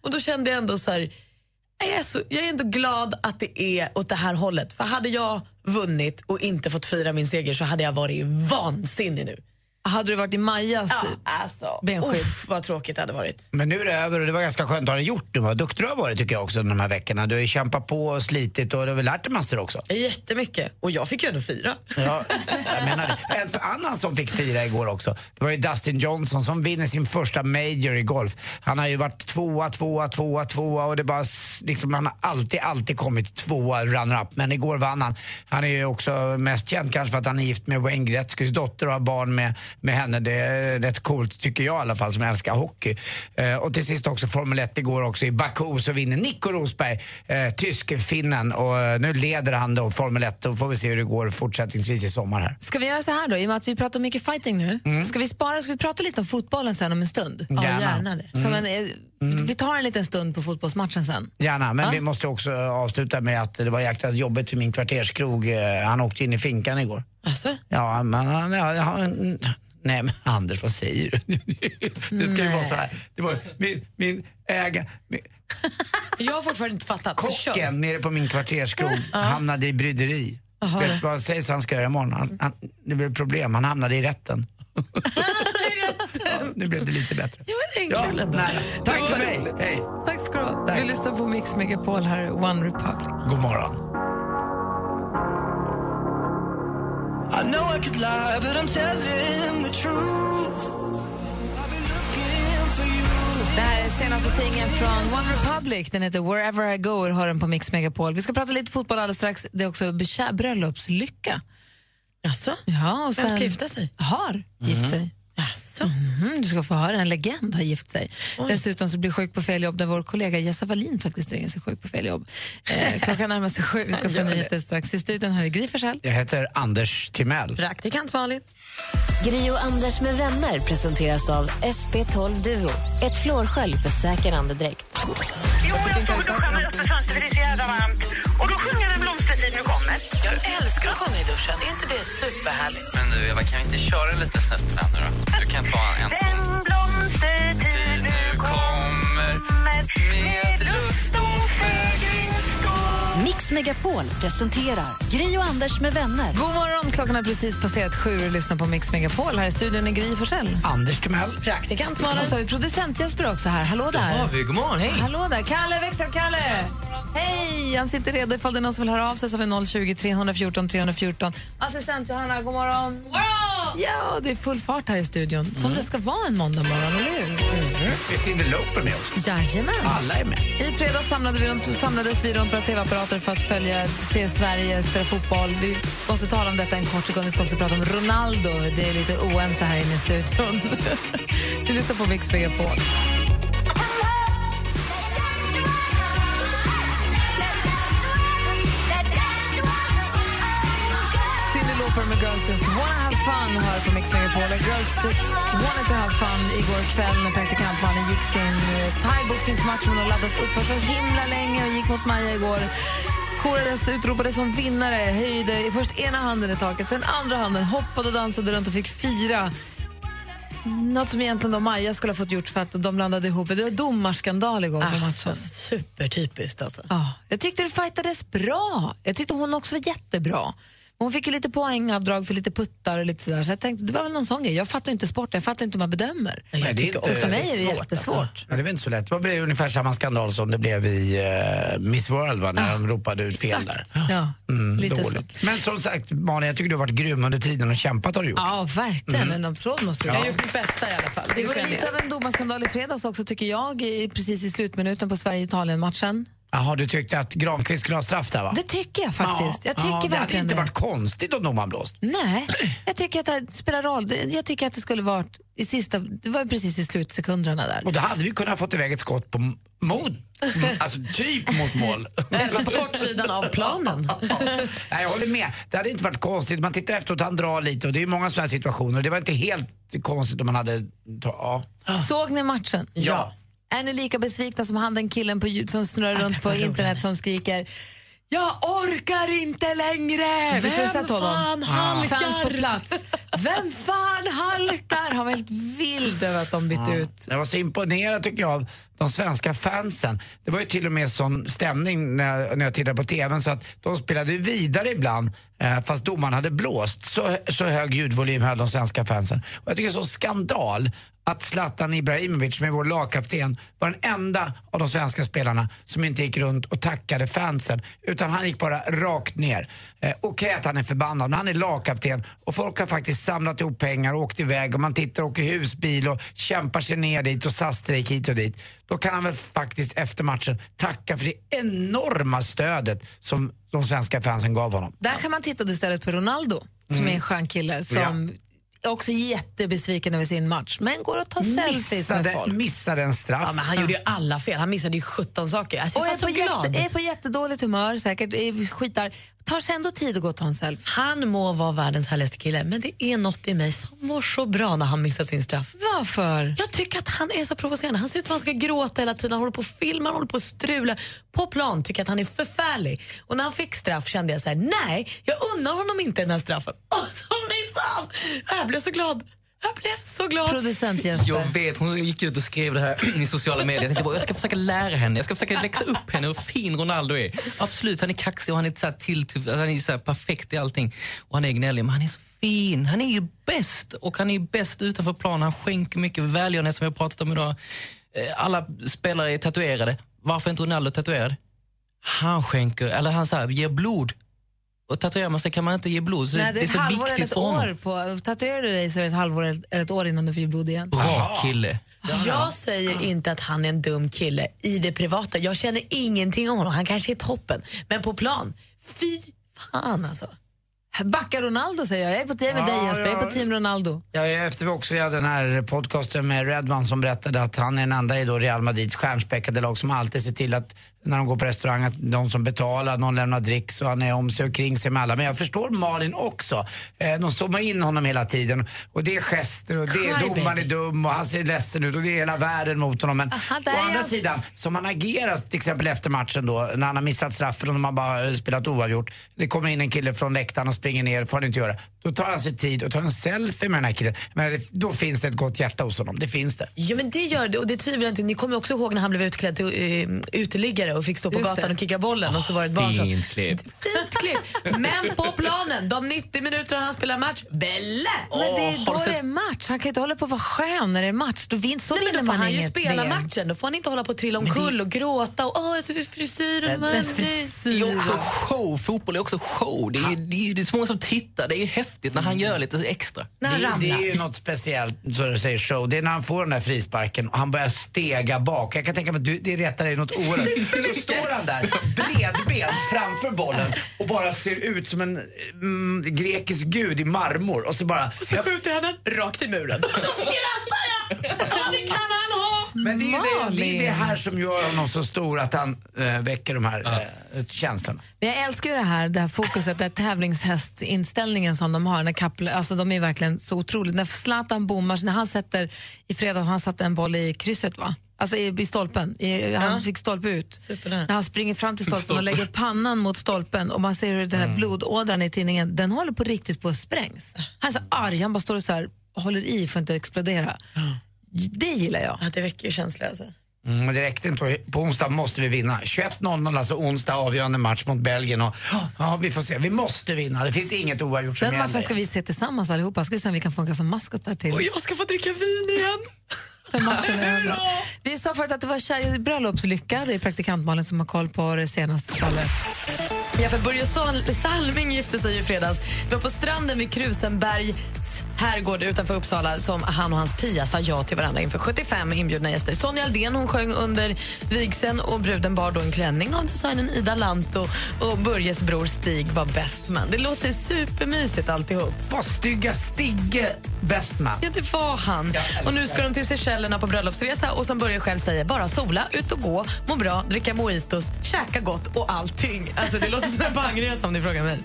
Och då kände jag ändå så här, jag är, så, jag är ändå glad att det är åt det här hållet. För hade jag vunnit och inte fått fira min seger så hade jag varit vansinnig nu. Hade du varit i Majas Ja, alltså, benskydd? uff, vad tråkigt det hade varit. Men nu är det över och det var ganska skönt att ha det gjort. Du var duktig du har varit tycker jag också de här veckorna. Du har ju kämpat på och slitit och du har väl lärt dig massor också. Jättemycket. Och jag fick ju ändå fira. Ja, jag menar det. En så- annan som fick fira igår också, det var ju Dustin Johnson som vinner sin första major i golf. Han har ju varit tvåa, tvåa, tvåa, tvåa och det bara liksom, han har alltid, alltid kommit tvåa runner-up. Men igår vann han. Han är ju också mest känd kanske för att han är gift med Wayne Gretzkys dotter och har barn med, med henne. Det är rätt coolt tycker jag i alla fall som älskar hockey. Eh, och till sist också Formel 1 igår också i Baku så vinner Nico Rosberg, eh, tysk-finnen och eh, nu leder han då Formel 1 och får vi se hur det går fortsättningsvis i sommar här. Ska vi göra så här då, i och med att vi pratar mycket fighting nu, Mm. ska vi spara, ska vi prata lite om fotbollen sen om en stund? Ja, Gärna. gärna det. Som Mm. en, eh, Vi tar en liten stund på fotbollsmatchen sen. Gärna, men Ja. vi måste också avsluta med att det var jäkla jobbigt för min kvarterskrog. Eh, Han åkte in i finkan igår. Alltså? Ja, men han... Ja, han nej, men Anders, vad säger du? Det ska ju Nej. vara så här. Det var min, min. Min, Jag har fortfarande inte fattat. Kocken nere på min kvarterskrog hamnade i bryderi. Jaha. Vet du vad sägs han ska göra imorgon? Han, han, det blev problem, han hamnade i rätten. Ja, nu blev det lite bättre. Ja, men det är kul ändå. nej. Tack för mig, hej. Tack ska du ha. Du lyssnar på Mix Megapol här, One Republic. God morgon. I know I could lie, but I'm telling the truth. Det här är senaste singeln från One Republic. Den heter Wherever I Go och hör den på Mix Megapol. Vi ska prata lite fotboll alldeles strax. Det är också bröllopslycka. Jaså? Ja, och Vem ska sen- gifta sig? Har gift sig. Jaså? Mhm, du ska få höra, en legend har gift sig. Dessutom så blir sjuk på fel jobb när vår kollega Jessa Wallin faktiskt ringer sig sjuk på fel jobb. Eh, klockan närmar sig sju, vi ska få nyheter strax. I studion här är Gry Forssell. Jag heter Anders Timell. Praktikant Malin. Gri och Anders med vänner presenteras av SP12 Duo. Ett flårskölj för säker andedräkt. Jo, jag står och duschar med öppet fönster för det är så jävla varmt. Och då sjunger jag en älskar att sjunga i duschen. Är inte det superhärligt? Men du, Eva, kan vi inte köra lite snett på den nu då? Du kan ta en Den blomstertid nu kommer med lust och fägringsskål. Mix Megapol presenterar Gri och Anders med vänner. God morgon, klockan har precis passerat sju och lyssnar på Mix Megapol. Här i studion är Gry Forssell. Anders Timell. Praktikant Malin. Och så har vi producent Jesper också här. Hallå där. har vi. God morgon, hej. Hallå där. Kalle, växel-Kalle. Hej! Han sitter redo ifall det är någon som vill höra av sig så har vi 020 314 314. Assistent Johanna, god morgon. God morgon! Ja, det är full fart här i studion. Som det ska vara en måndag morgon, eller hur? Det är Cyndi Lauper med oss. Jajamän. Alla är med. I fredags samlade vi runt, samlades vi runt våra tv-apparater för att följa, se Sverige spela fotboll. Vi måste tala om detta en kort sekund. Vi ska också prata om Ronaldo. Det är lite oense här inne i studion. du lyssnar på Mix Megapol. Lauper med Girls Just Wanna Have Fun hör på Mix Megapol. Girls Just Wanted to Have Fun igår kväll när praktikantmannen gick sin eh, thaiboxningsmatch hon har laddat upp för så himla länge och gick mot Maja igår. Korades, utropades som vinnare, höjde först ena handen i taket, sen andra handen, hoppade och dansade runt och fick fira. Något som egentligen då Maja skulle ha fått gjort för att de blandade ihop. Det var domarskandal igår Alltså, supertypiskt alltså. Ja, jag tyckte det fightades bra. Jag tyckte hon också var jättebra. Hon fick ju lite poängavdrag för lite puttar och lite sådär. Så jag tänkte, det var väl någon sån grej. Jag fattar inte sporten, jag fattar inte hur man bedömer. Nej, det är tycker inte- för mig är det svårt, jättesvårt. Ja, det var inte så lätt. Det blev ungefär samma skandal som det blev i eh, Miss World va, när de ropade ut fel där. Ja, Mm, lite dåligt. Men som sagt, Malin, jag tycker du har varit grym under tiden och kämpat har du gjort. Ja, verkligen. Mm. En applåd måste du Ja. ha. Jag har gjort mitt bästa i alla fall. Det var känner lite jag. av en domarskandal i fredags också tycker jag, i- precis i slutminuten på Sverige-Italien-matchen. Jaha, du tyckte att Granqvist skulle ha straff där va? Det tycker jag faktiskt. Jag tycker ja, det hade inte det. varit konstigt om domaren blåst. Nej, jag tycker att det spelar roll. Jag tycker att det skulle varit i sista, det var precis i slutsekunderna där. Och då hade vi kunnat fått iväg ett skott på mot, alltså typ mot mål. Även på kortsidan av planen. Nej, jag håller med. Det hade inte varit konstigt. Man tittar efteråt, han drar lite och det är många sådana här situationer. Det var inte helt konstigt om man hade... Ja. Såg ni matchen? Ja. Är ni lika besvikna som han den killen på, som snurrar runt på internet som skriker jag orkar inte längre! Visst Vem sett honom? fan halkar? Fans på plats. Vem fan halkar? Han var helt vild över att de bytte Ja. ut. Jag var så imponerad tycker jag av de svenska fansen. Det var ju till och med sån stämning när jag, när jag tittade på TVn så att de spelade vidare ibland eh, fast domaren hade blåst. Så, så hög ljudvolym höll de svenska fansen. Och jag tycker det är så skandal att Zlatan Ibrahimovic, som är vår lagkapten, var den enda av de svenska spelarna som inte gick runt och tackade fansen. Utan han gick bara rakt ner. Eh, Okej att han är förbannad, men han är lagkapten och folk har faktiskt samlat ihop pengar och åkt iväg och man tittar och åker husbil och kämpar sig ner dit och SAS-strejk hit och dit. Då kan han väl faktiskt efter matchen tacka för det enorma stödet som de svenska fansen gav honom. Där kan man titta istället på Ronaldo, som Mm. är en skön kille som är också jättebesviken över sin match, men går och tar selfies med Missade, folk. missade en straff. Ja, men han gjorde ju alla fel. Han missade ju 17 saker. Alltså, Och jag är var på, så glad. jätte, är på jättedåligt humör säkert, är skitar. Tar sig ändå tid att gå och ta en selfie. Han må vara världens härligaste kille, men det är något i mig som mår så bra när han missar sin straff. Varför? Jag tycker att han är så provocerande. Han ser ut som att han ska gråta hela tiden. Han håller på att filma, han håller på att strula. På plan tycker jag att han är förfärlig. Och när han fick straff kände jag så här: nej, jag unnar honom inte den här straffen. Och så han! Jag blev så glad. Jag blev så glad. Producent Jesper. Jag vet, hon gick ut och skrev det här i sociala medier. Jag tänkte bara, jag ska försöka lära henne, jag ska försöka läxa upp henne hur fin Ronaldo är. Absolut, han är kaxig och han är, så här till, han är så här perfekt i allting. Och han är gnällig, men han är så fin. Han är ju bäst och han är ju bäst utanför plan. Han skänker mycket välgörenhet som vi har pratat om idag. Eh, Alla spelare är tatuerade. Varför är inte Ronaldo tatuerad? Han skänker, eller han så här, ger blod. Och tatuerar man sig kan man inte ge blod. Så Nej, det är det är ett så viktigt för honom. år. På, tatuerar du dig så är det ett halvår eller ett år innan du får ge blod igen. Bra kille. Jag säger inte att han är en dum kille i det privata. Jag känner ingenting om honom. Han kanske är toppen. Men på plan, fy fan alltså. Backa Ronaldo säger jag. Jag är på team med dig Jesper. Jag är på team Ronaldo. Ja, efter vi också gör den här podcasten med Redman som berättade att han är den enda i då Real Madrids stjärnspäckade lag som alltid ser till att när de går på restaurang att de som betalar, någon lämnar dricks och han är om sig och kring sig med alla. Men jag förstår Malin också. Eh, de zoomar in honom hela tiden och det är gester och det är domaren är dum och han ser ledsen ut och det är hela världen mot honom. Men Aha, å andra jag. sidan, som han agerar till exempel efter matchen då när han har missat straffen och de har bara spelat oavgjort. Det kommer in en kille från läktaren och springer ner, får han inte göra. Då tar han sig tid och tar en selfie med den här killen. Men det, då finns det ett gott hjärta hos honom, det finns det. Ja men det gör det och det tvivlar inte. Ni kommer också ihåg när han blev utklädd till uh, uteliggare och fick stå på Just gatan det. och kicka bollen och så var det ett barn som... Fint klipp. Fint klipp. Men på planen, de 90 minuterna han spelar match, Belle! Men det är då det är match. Han kan inte hålla på att vara skön när det är match. Då vinner, så Nej, men då får man han ju spela VM. matchen. Då får han inte hålla på och trilla omkull och gråta och åh, frisyren var Men Det är också show. Fotboll är också show. Det är, det är, det är så många som tittar. Det är häftigt när han gör lite extra. När han det, det ramlar. är ju något speciellt, så du säger show. Det är när han får den där frisparken och han börjar stega bak. Jag kan tänka mig att du, det retar dig något oerhört. Så står han där bredbent framför bollen och bara ser ut som en mm, grekisk gud i marmor och så bara... Och så skjuter han den rakt i muren. Då skrattar jag! Ja, det kan han ha! Men det är, det, det är det här som gör honom så stor att han äh, väcker de här äh, känslorna. Men jag älskar ju det här, det här fokuset, den här tävlingshästinställningen som de har. När Kappel, alltså de är verkligen så otroligt. När Zlatan bommar, när han sätter, i fredags han satte en boll i krysset va? Alltså i, i stolpen, I, han fick stolpe ut. Supernära. När han springer fram till stolpen och lägger pannan mot stolpen och man ser hur den här blodådran i tinningen, den håller på riktigt på att sprängs. Han är så arg, han bara står och så här, håller i för att inte explodera. Det gillar jag. Ja, det väcker ju känslor alltså. Mm, men det räckte inte. På onsdag måste vi vinna. 21.00 alltså onsdag avgörande match mot Belgien. Och, ja, vi får se. Vi måste vinna. Det finns inget oavgjort som Den matchen ska vi se tillsammans allihopa. Ska vi se om vi kan funka som maskotar till. Och jag ska få dricka vin igen! För matchen är över. Vi sa förut att det var tjej- bröllopslycka. Det är praktikant Malin som har koll på det senaste fallet. Ja, för Börje Sal- Salming gifte sig i fredags. Det var på stranden vid Krusenbergs herrgård utanför Uppsala som han och hans Pia sa ja till varandra inför 75 inbjudna gäster. Sonja Aldén hon sjöng under vigseln och bruden bar då en klänning av designen Ida Lanto och Börjes bror Stig var best man. Det låter supermysigt alltihop. Var stygga Stigge bäst man? Ja, det var han. Och nu ska de till Seychellerna på bröllopsresa och som Börje själv säger, bara sola, ut och gå, må bra, dricka mojitos, käka gott och allting. Alltså det låter som en bangresa om ni frågar mig.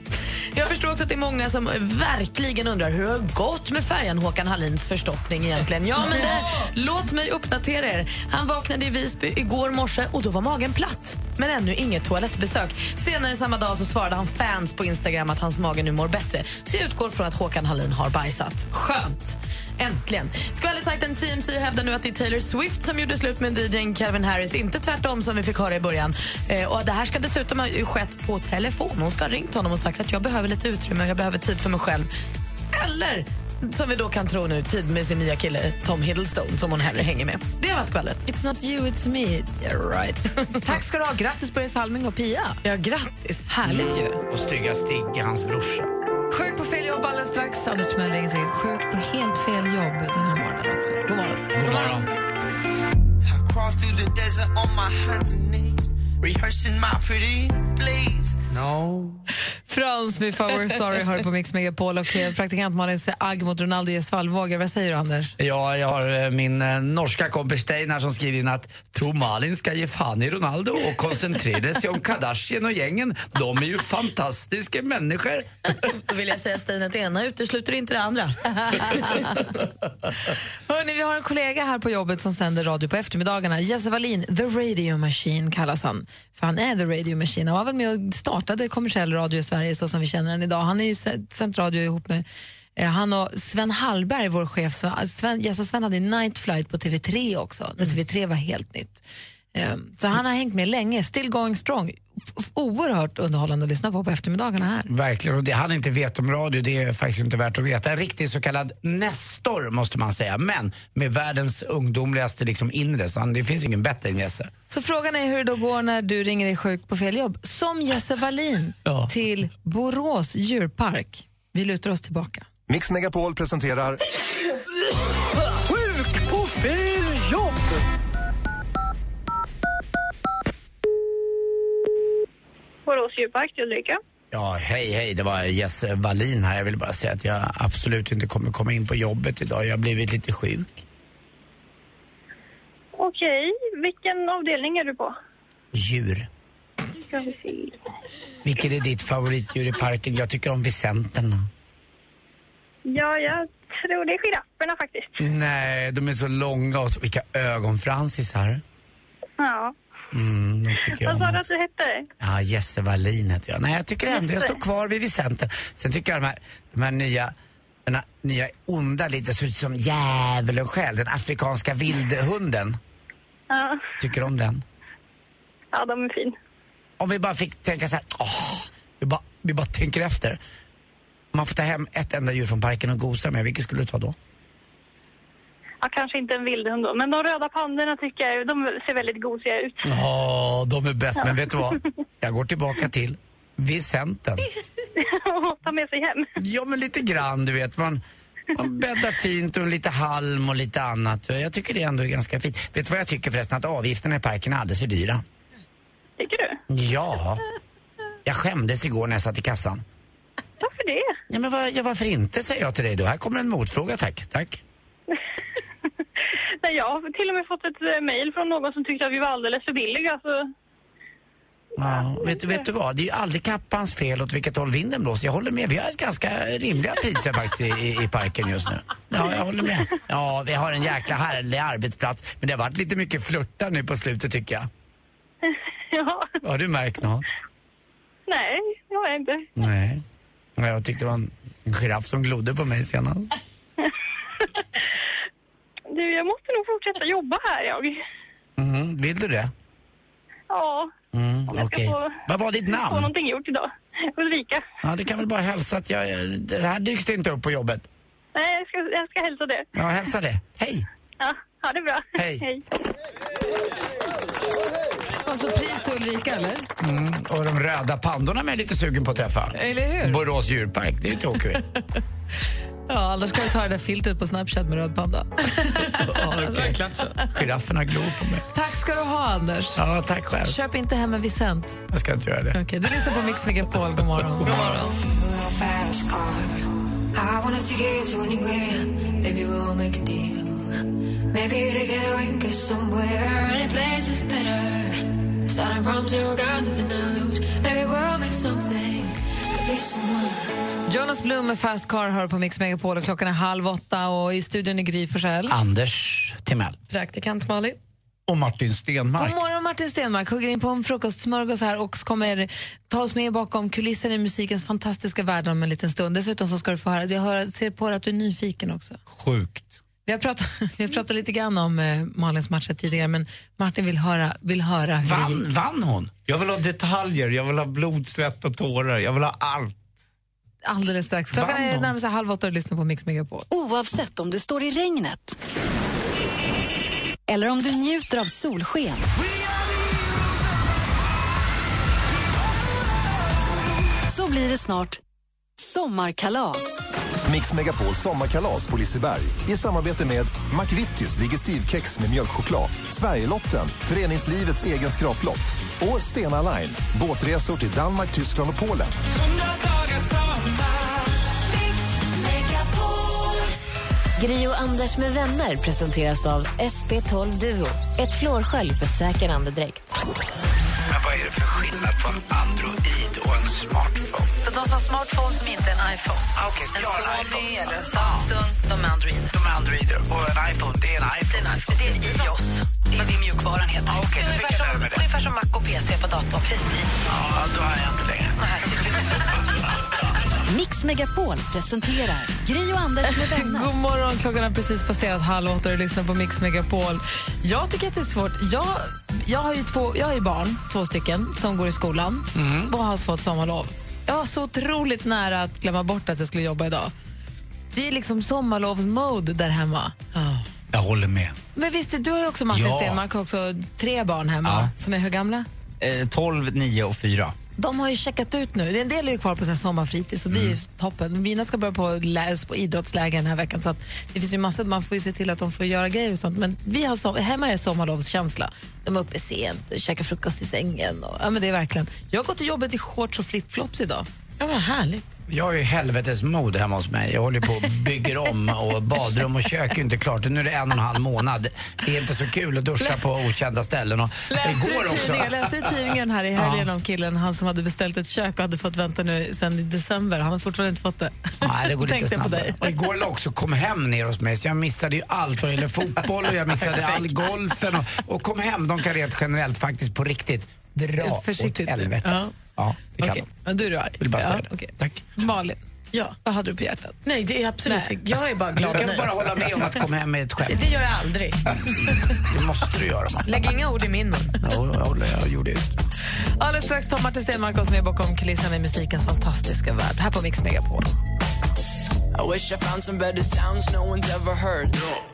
Jag förstår också att det är många som verkligen undrar hur det har gått med färjan Håkan Hallins förstoppning egentligen. Ja, men det, låt mig uppdatera er. Han vaknade i Visby igår morse och då var magen platt. Men ännu inget toalettbesök. Senare samma dag så svarade han fans på Instagram att hans mage nu mår bättre. Så jag utgår från att Håkan Hallin har bajsat. Skönt! Äntligen. Skvallersajten TMC hävdar nu att det är Taylor Swift som gjorde slut med DJn Calvin Harris, inte tvärtom som vi fick höra i början. Eh, och Det här ska dessutom ha skett på telefon. Hon ska ha ringt honom och sagt att jag behöver lite utrymme och jag behöver tid för mig själv. Eller, som vi då kan tro nu, tid med sin nya kille Tom Hiddleston som hon hellre hänger med. Det var skvallret. It's not you, it's me. Yeah, right. Tack ska du ha. Grattis Börje Salming och Pia. Ja, grattis. Härligt ju. Och stygga Stigge, hans brorsa. Sjuk på fel jobb alldeles strax. Anders Timell ringer sig sjuk på helt fel jobb den här morgonen också. God morgon. God morgon. I crawl rehearsing my pretty please. No. Frans med Four Sorry har på Mix Megapol och eh, praktikant Malin säger agg mot Ronaldo ger svallvågor. Vad säger du Anders? Ja, jag har eh, min eh, norska kompis Steinar som skriver in att tror Malin ska ge fan i Ronaldo och koncentrera sig om Kardashian och gängen. De är ju fantastiska människor. Då vill jag säga Stina, att det ena utesluter inte det andra. Hörrni, vi har en kollega här på jobbet som sänder radio på eftermiddagarna. Jesse Wallin, The Radio Machine kallas han. För han är The Radio Machine. Han var väl med och startade kommersiell radio i Sverige så som vi känner den idag. Han har ju sänt radio ihop med Eh, Han och Sven Hallberg, vår chef, så- Sven, och Sven hade Night Flight på TV3 också, när TV3 var helt nytt. Eh, Så han har hängt med länge, still going strong. Oerhört underhållande att lyssna på på eftermiddagarna här. Verkligen, och det han inte vet om radio det är faktiskt inte värt att veta. En riktig så kallad nestor måste man säga, men med världens ungdomligaste liksom inre, så han, det finns ingen bättre än Jesse. Så frågan är hur det då går när du ringer dig sjuk på fel jobb. Som Jesse Wallin till Borås djurpark. Vi lutar oss tillbaka. Mix Megapol presenterar Borås djurpark till Ulrika. Ja, hej hej, det var Jesse Wallin här. Jag vill bara säga att jag absolut inte kommer komma in på jobbet idag. Jag har blivit lite sjuk. Okej, vilken avdelning är du på? Djur. Ska vi se. Vilket är ditt favoritdjur i parken? Jag tycker om visenterna. Ja, jag tror det är girafferna faktiskt. Nej, de är så långa och så, vilka ögonfransisar. Ja. Mm, de tycker jag Vad sa du att du hette? Ja, Jesse Wallin heter jag. Nej, jag tycker ändå jag står kvar vid Vicenten. Sen tycker jag de här, de här nya, den här nya onda lite ser ut som djävulen själv. Den afrikanska vildhunden. Ja. Tycker om den. ja, de är fin. Om vi bara fick tänka så här, åh, vi bara, vi bara tänker efter. Om man får ta hem ett enda djur från parken och gosa med, vilket skulle du ta då? Ja, kanske inte en vildhund då, men de röda pandorna tycker jag, de ser väldigt gosiga ut. Ja, de är bäst. Men vet du vad? Jag går tillbaka till Vicenten. Ta med sig hem. Ja, men lite grann, du vet. Man, man bäddar fint och lite halm och lite annat. Jag tycker det ändå är ganska fint. Vet du vad jag tycker förresten? Att avgifterna i parken är alldeles för dyra. Tycker du? Ja. Jag skämdes igår när jag satt i kassan. Varför det? Ja, men var, ja, varför inte, säger jag till dig då. Här kommer en motfråga, tack. Tack. Nej, jag har till och med fått ett eh, mejl från någon som tyckte att vi var alldeles för billiga. Så... Ja, vet, du- vet du vad? Det är ju aldrig kappans fel åt vilket håll vinden blåser. Jag håller med. Vi har ganska rimliga priser faktiskt i, i, parken just nu. Ja, jag håller med. Ja, vi har en jäkla härlig arbetsplats. Men det har varit lite mycket flörtar nu på slutet tycker jag. ja, Har du märkt något? nej, det har jag inte. Nej. Jag tyckte det var en giraff som glodde på mig senast. Du, jag måste nog fortsätta jobba här, jag. Mm, vill du det? Ja, Mm, okej. ska få, Vad var ditt få namn? någonting gjort idag. Ulrika. Ja, det kan väl bara hälsa att jag... Det här dyks det inte upp på jobbet. Nej, jag ska, jag ska hälsa det. Ja, hälsa det. Hej! Ja, ha det bra. Hej. Hej. Alltså pris till Ulrika, eller? Mm, och de röda pandorna jag lite sugen på att träffa. Eller hur? Borås djurpark, det är ju tråkigt. Ja, annars ska du ta det där filtret på Snapchat med röd panda. okay. Girafferna glor på mig. Tack ska du ha, Anders. Ja, tack själv. Köp inte hem en Vicent. Jag ska inte göra det. Okej, du lyssnar på Mix Megapol. God morgon. God morgon. Starting from zero, got nothing to lose. Maybe we'll make something. Could be someone. Jonas Blum med Fast Car hör på Mix Megapol och klockan är halv åtta och i studion är Gry Forssell. Anders Timell. Praktikant Malin. Och Martin Stenmark. God morgon Martin Stenmark, hugger in på en frukostsmörgås här och kommer ta oss med bakom kulisserna i musikens fantastiska värld om en liten stund. Dessutom så ska du få höra, jag hör, ser på dig att du är nyfiken också. Sjukt. Vi har pratat, vi har pratat lite grann om eh, Malins matcher tidigare men Martin vill höra, vill höra hur. Vann, vann hon? Jag vill ha detaljer, jag vill ha blod, svett och tårar. Jag vill ha allt. Alldeles strax. Klockan är hon? närmare sig halv åtta och lyssnar på Mix Megapol. Oavsett om du står i regnet eller om du njuter av solsken. Så blir det snart sommarkalas. Mix Megapol sommarkalas på Liseberg i samarbete med McVittys Digestivkex med mjölkchoklad, Sverigelotten, föreningslivets egen skraplott och Stena Line, båtresor till Danmark, Tyskland och Polen. Gri och Anders med vänner presenteras av SP12 Duo. Ett flårskölj för säker andedräkt. Men vad är det för skillnad på en Android och en smartphone? De som har smartphone som inte är en iPhone. Ah, okej, en en Sony iPhone. eller Samsung, de är Android. De är Androider och en iPhone, det är en iPhone. Det är en iPhone. Det är en iOS. Det är det mjukvaran heter. Ah, fick ungefär, som, ungefär som Mac och PC på datorn. Precis. Ja, då har jag inte längre. Mix Megapol presenterar Gri och Anders med vänner. God morgon, klockan har precis passerat halv åtta och du lyssnar på Mix Megapol. Jag tycker att det är svårt. Jag, jag har ju två, jag har ju barn, två stycken, som går i skolan Mm. och har fått sommarlov. Jag var så otroligt nära att glömma bort att jag skulle jobba idag. Det är liksom sommarlovsmode där hemma. Jag håller med. Men visst, du har ju också Martin Ja. Stenmark har också tre barn hemma Ja. som är hur gamla? Eh, 12, 9 och 4. De har ju checkat ut nu. En del är ju kvar på här sommarfritids och det är ju toppen. Mina ska börja på, läs på idrottsläger den här veckan så det finns ju massor, man får ju se till att de får göra grejer och sånt. Men vi har so hemma är det sommarlovskänsla. De är uppe sent och käkar frukost i sängen. Och, ja, men det är verkligen. Jag har gått till jobbet i shorts och flipflops idag. Ja, vad härligt. Jag har ju helvetes mode hemma hos mig. Jag håller på och bygger om och badrum och kök är inte klart. Nu är det en och en halv månad. Det är inte så kul att duscha på okända ställen. Och Läste igår också. tidningen, läste du tidningen här i helgen om killen han som hade beställt ett kök och hade fått vänta nu sen i december? Han har fortfarande inte fått det. Nej, det går lite snabbare. dig. Och igår låg också kom hem ner hos mig så jag missade ju allt vad gäller fotboll och jag missade all golfen och, och kom hem. De kan rent generellt faktiskt på riktigt dra Försiktigt. åt helvete. Ja. Ja, det kan Okej, de. men du är du arg. Vill bara ja, säga det. okej. Tack. Malin, Ja. vad hade du på hjärtat? Nej, det är absolut Nej. Jag är bara Du glad och kan bara hålla med om att komma hem med ett skämt. Det gör jag aldrig. Det måste du göra. Man. Lägg inga ord i min mun. Ja, jag, gjorde just det. Alldeles strax tar Martin Stenmarck oss med bakom kulisserna i musikens fantastiska värld. Här på Mix Megapol.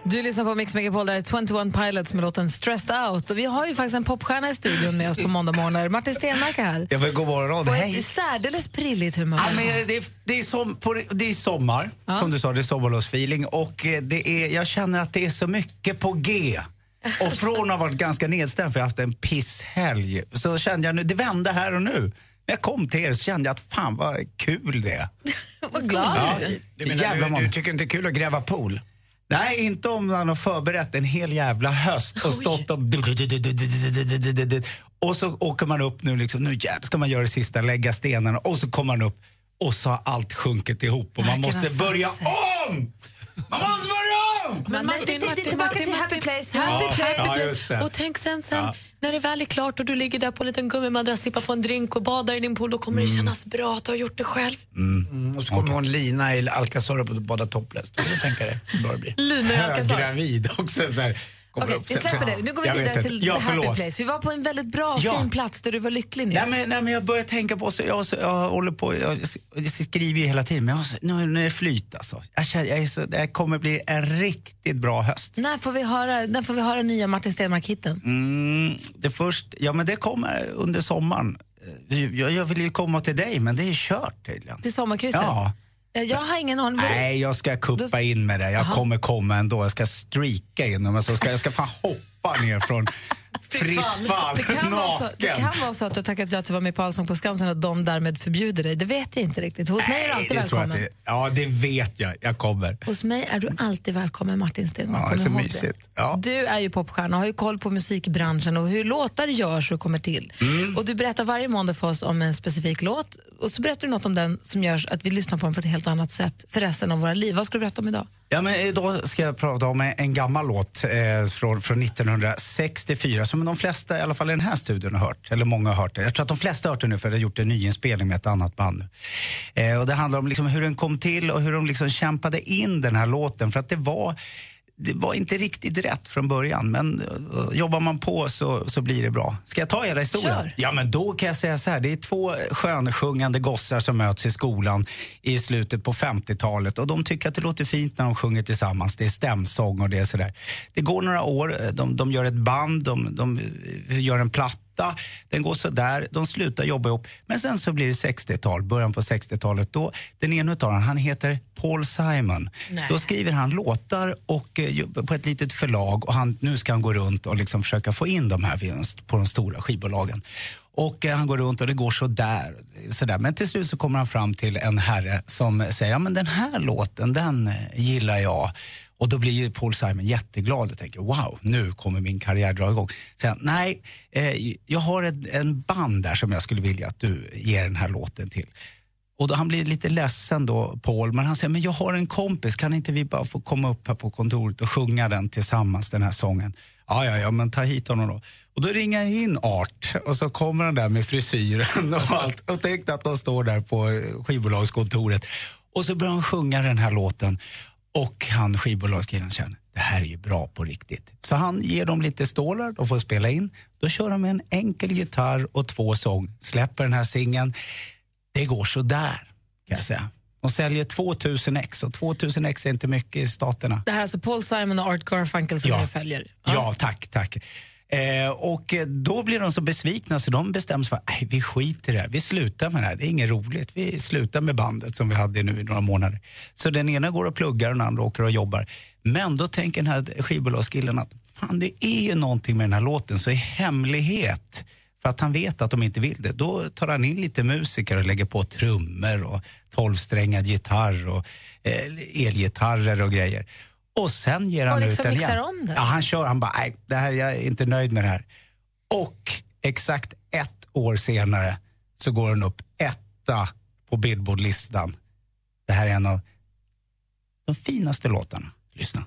Du lyssnar på Mix Megapol, där är 21 Pilots med låten Stressed Out. Och vi har ju faktiskt en popstjärna i studion med oss på måndag morgnar. Martin Stenmarck är här. Jag vill god morgon. På Hej. ett särdeles prilligt humör. Ja, men det, är, det, är som, på, det är sommar, som du sa, det är sommarlovsfeeling och eh, det är, jag känner att det är så mycket på G. Och från att ha varit ganska nedstämd för jag har haft en pisshelg så kände jag nu, det vände här och nu. När jag kom till er så kände jag att fan vad kul det är. Vad glad Ja, du menar, Jävla du, du tycker inte det är kul att gräva pool? Nej, inte om man har förberett en hel jävla höst och stått och... Och så åker man upp nu liksom, nu jävlar ska man göra det sista, lägga stenarna och så kommer man upp och så har allt sjunkit ihop och man måste börja om! Man måste börja om! Men Martin, det- Martin, tillbaka Martin, till happy Martin. place, Ja, happy place. Ja. Och tänk sen, sen Ja. när det väl är klart och du ligger där på en liten gummimadrass, sippar på en drink och badar i din pool, då kommer det kännas bra att du har gjort det själv. Mm, och så kommer hon Lina i Alcazar och bada topless. Då kan du tänka dig hur bra det blir. Lina i Alcazar. Höggravid också. Så här, Okej, vi släpper det. Nu går vi Jag vidare till ja, the happy förlåt. place. Vi var på en väldigt bra, Ja. fin plats där du var lycklig nyss. Nej men, nej, men jag börjar tänka på, så jag, så, jag håller på, jag, jag skriver ju hela tiden, men jag, nu, nu är det flyt alltså. Jag, känner, jag så, det kommer bli en riktigt bra höst. När får vi höra, när får vi höra nya Martin Stenmarck-hitten? Mm, det först, ja men det kommer under sommaren. Eh, Jag, jag vill ju komma till dig men det är kört tydligen. Till sommarkrysset? Ja. Eh, Jag har ingen aning. Nej, jag ska kuppa in med det. Jag Aha. kommer komma ändå. Jag ska streaka in så ska, jag ska fan hoppa ner från fritt fall, Det kan, vara så, det kan vara så att du har tackat ja till att vara med på Allsång på Skansen att de därmed förbjuder dig. Det vet jag inte riktigt. Hos mig är du alltid välkommen. det, ja, det vet jag. Jag kommer. Hos mig är du alltid välkommen Martin Stenmarck. Ja, det är Kom så mysigt. Ja. Du är ju popstjärna och har ju koll på musikbranschen och hur låtar görs och kommer till. Mm. Och Du berättar varje måndag för oss om en specifik låt och så berättar du något om den som gör att vi lyssnar på den på ett helt annat sätt för resten av våra liv. Vad ska du berätta om idag? Ja, men eh, idag ska jag prata om eh, en gammal låt eh, från, från 1964 som de flesta, i alla fall i den här studion, har hört. Eller många har hört det. Jag tror att de flesta har hört det nu för det har gjort en nyinspelning med ett annat band. Eh, och det handlar om liksom hur den kom till och hur de liksom kämpade in den här låten. För att det var, det var inte riktigt rätt från början. Men eh, jobbar man på så, så blir det bra. Ska jag ta hela historien? Kör. Ja, men då kan jag säga så här. Det är två skönsjungande gossar som möts i skolan i slutet på 50-talet och de tycker att det låter fint när de sjunger tillsammans. Det är stämsång och det är sådär. Det går några år, de, de gör ett band, de, de gör en platta den går sådär, de slutar jobba ihop. Men sen så blir det 60-tal, början på 60-talet. Då, den ena utav dem, han heter Paul Simon. Nej. Då skriver han låtar och, eh, på ett litet förlag och han, nu ska han gå runt och liksom försöka få in de här på de stora skivbolagen. Och eh, han går runt och det går så där, sådär. Men till slut så kommer han fram till en herre som säger, ja men den här låten, den eh, gillar jag. Och då blir ju Paul Simon jätteglad och tänker, wow, nu kommer min karriär dra igång. Sen, nej, eh, jag har ett, en band där som jag skulle vilja att du ger den här låten till. Och då, han blir lite ledsen då, Paul, men han säger, men jag har en kompis, kan inte vi bara få komma upp här på kontoret och sjunga den tillsammans, den här sången? Ja, ja, ja, men ta hit honom då. Och då ringer jag in Art och så kommer han där med frisyren och allt. Och tänkte att de står där på skivbolagskontoret. Och så börjar han sjunga den här låten. Och han skivbolagskillen känner, det här är ju bra på riktigt. Så han ger dem lite stålar, de får spela in. Då kör de med en enkel gitarr och två sång. Släpper den här singeln. Det går så där kan jag säga. De säljer 2000 ex och 2000 ex är inte mycket i staterna. Det här är alltså Paul Simon och Art Garfunkel som Ja. följer. Ja, tack, tack. Eh, och då blir de så besvikna så de bestämmer sig för att vi skiter i det här, vi slutar med det här, det är inget roligt. Vi slutar med bandet som vi hade nu i några månader. Så den ena går och pluggar och den andra åker och jobbar. Men då tänker den här skivbolagskillen att fan, det är ju någonting med den här låten, så i hemlighet för att han vet att de inte vill det. Då tar han in lite musiker och lägger på trummor och tolvsträngad gitarr och eh, elgitarrer och grejer. Och sen ger han Och ut liksom den mixar igen. om det. Ja, han kör, han bara, nej, det här, jag är inte nöjd med det här. Och exakt ett år senare så går den upp etta på Billboard-listan. Det här är en av de finaste låtarna. Lyssna.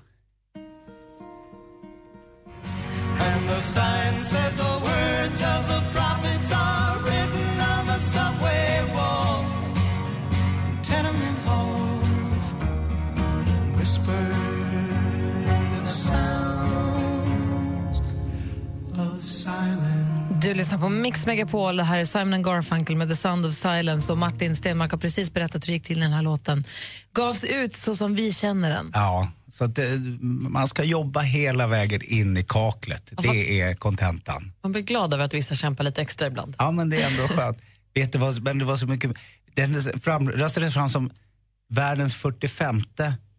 Du lyssnar på Mix Megapol. Det här är Simon Garfunkel med The Sound of Silence. Och Martin Stenmark har precis berättat hur det gick till när den här låten gavs ut så som vi känner den. Ja, så att det, man ska jobba hela vägen in i kaklet. Det är kontentan. Man blir glad över att vissa kämpar lite extra ibland. Ja, men det är ändå skönt. Vet du vad, men det var så mycket... Den fram, röstades fram som världens 45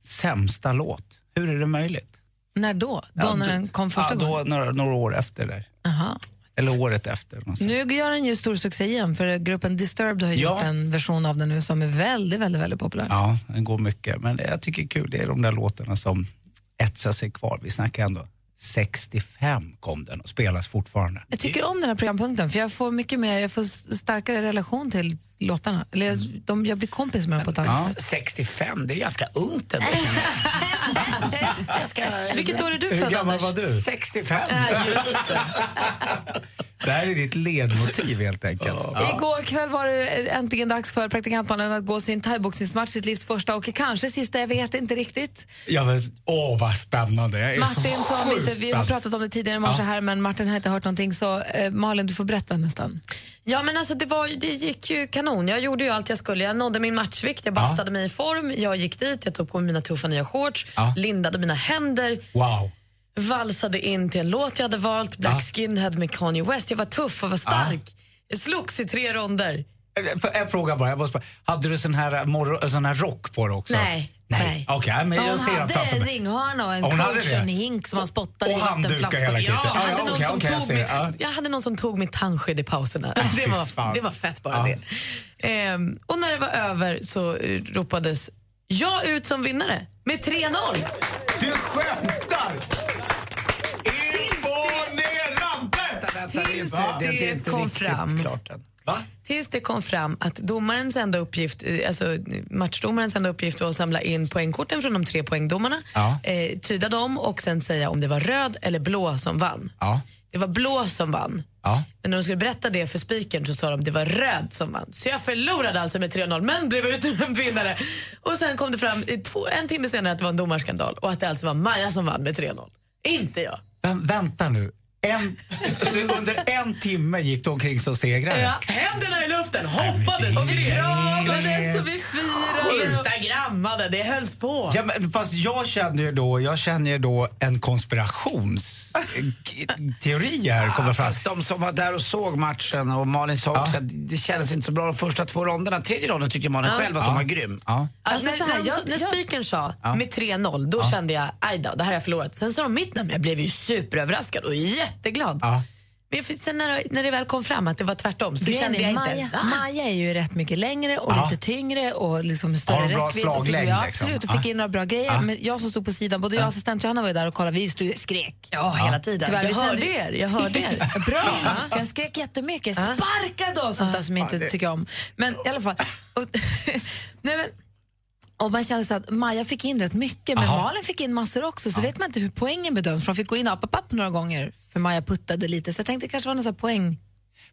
sämsta låt. Hur är det möjligt? När då? Då Ja, när då- den kom första ja, då, gången? Några, några år efter där. Aha. Eller året efter. Nu gör den ju stor succé igen för gruppen Disturbed har Ja. gjort en version av den nu som är väldigt, väldigt, väldigt populär. Ja, den går mycket. Men det jag tycker är kul, det är de där låtarna som etsar sig kvar. Vi snackar ändå 65 kom den och spelas fortfarande. Jag tycker om den här programpunkten för jag får mycket mer, jag får starkare relation till låtarna. Eller jag, de, jag blir kompis med dem på ett annat sätt. 65, det är ganska ungt ändå. Vilket år är du Hur född, gammal Anders? var du? 65. Ja, just det. Här är ditt ledmotiv helt enkelt. Igår kväll var det äntligen dags för praktikantmannen att gå sin thaiboxningsmatch, sitt livs första och kanske sista, jag vet inte riktigt. Ja, men, åh, vad spännande. Jag är Martin så som sjukt inte, vi har pratat om det tidigare i morse Ja. här men Martin har inte hört någonting så eh, Malin du får berätta nästan. Ja men alltså det, var, det gick ju kanon. Jag gjorde ju allt jag skulle. Jag nådde min matchvikt, jag bastade mig i form. Jag gick dit, jag tog på mig mina tuffa nya shorts, Ja. lindade mina händer, Wow. Valsade in till en låt jag hade valt, Black Skinhead med Kanye West. Jag var tuff och var stark. Jag slogs i tre ronder. För En fråga bara. Jag måste bara. Hade du sån här, morgon, sån här rock på dig också? Nej. Nej. Okej, men jag hon ser hade en ringhörna och en Hon hade coach och det? en hink som man spottade Och i handdukar vattenflaskor. hela. Ja, jag, Ja, hade någon okej, som jag tog mitt, Ja. jag hade någon som tog mitt tandskydd i pauserna. Det var, det var fett bara det. Ehm, och när det var över så eh, ropades jag ut som vinnare med 3-0. Du skämtar! Tills det kom fram. Tills det kom fram att domarens enda uppgift, alltså matchdomarens enda uppgift var att samla in poängkorten från de tre poängdomarna, Ja. eh, tyda dem och sen säga om det var röd eller blå som vann. Ja. Det var blå som vann. Ja. Men när de skulle berätta det för spikern så sa de det var röd som vann. Så jag förlorade alltså med 3-0 men blev utnämnd vinnare. Och sen kom det fram två, en timme senare att det var en domarskandal och att det alltså var Maja som vann med 3-0. Inte jag. Men vänta nu. En, så under en timme gick du omkring som segrare? Ja, händerna i luften, hoppade, skrek, så vi firade. instagrammade, det hölls på. Ja, men fast jag känner ju då, jag känner ju då en konspirationsteori här kommer fram. Fast de som var där och såg matchen och Malin sa också att det kändes inte så bra de första två ronderna. Tredje ronden tyckte Malin Ja. själv att Ja. de var grym. Ja. Alltså, Alltså, här, när, jag- när spikern sa Ja. med 3-0, då kände jag aj då, det här har jag förlorat. Sen sa de mitt namn, jag blev ju superöverraskad och jätteglad. Ja. Men sen när, när det väl kom fram att det var tvärtom så Grejen kände jag Maja, inte, va? Maja är ju rätt mycket längre och Ja. lite tyngre och liksom Har större bra räckvidd. och fick, slaglängd, ja, liksom? absolut, och fick Ja. in några bra grejer. Ja. Men jag som stod på sidan, både jag och assistent Johanna var ju där och kollade, vi stod och skrek. Ja, hela tiden. Tyvärr, jag hörde sände- er, jag hörde er. Bra! Jag skrek jättemycket. Sparka då! Sånt där som jag inte tycker om. Men i alla fall. Och, nej, men, Och man kände så att Maja fick in rätt mycket, men Aha. Malin fick in massor också. Så vet man inte hur poängen bedöms. För de fick gå in upp, upp, upp några gånger, för Maja puttade lite. Så jag tänkte det kanske var någon sån här poäng.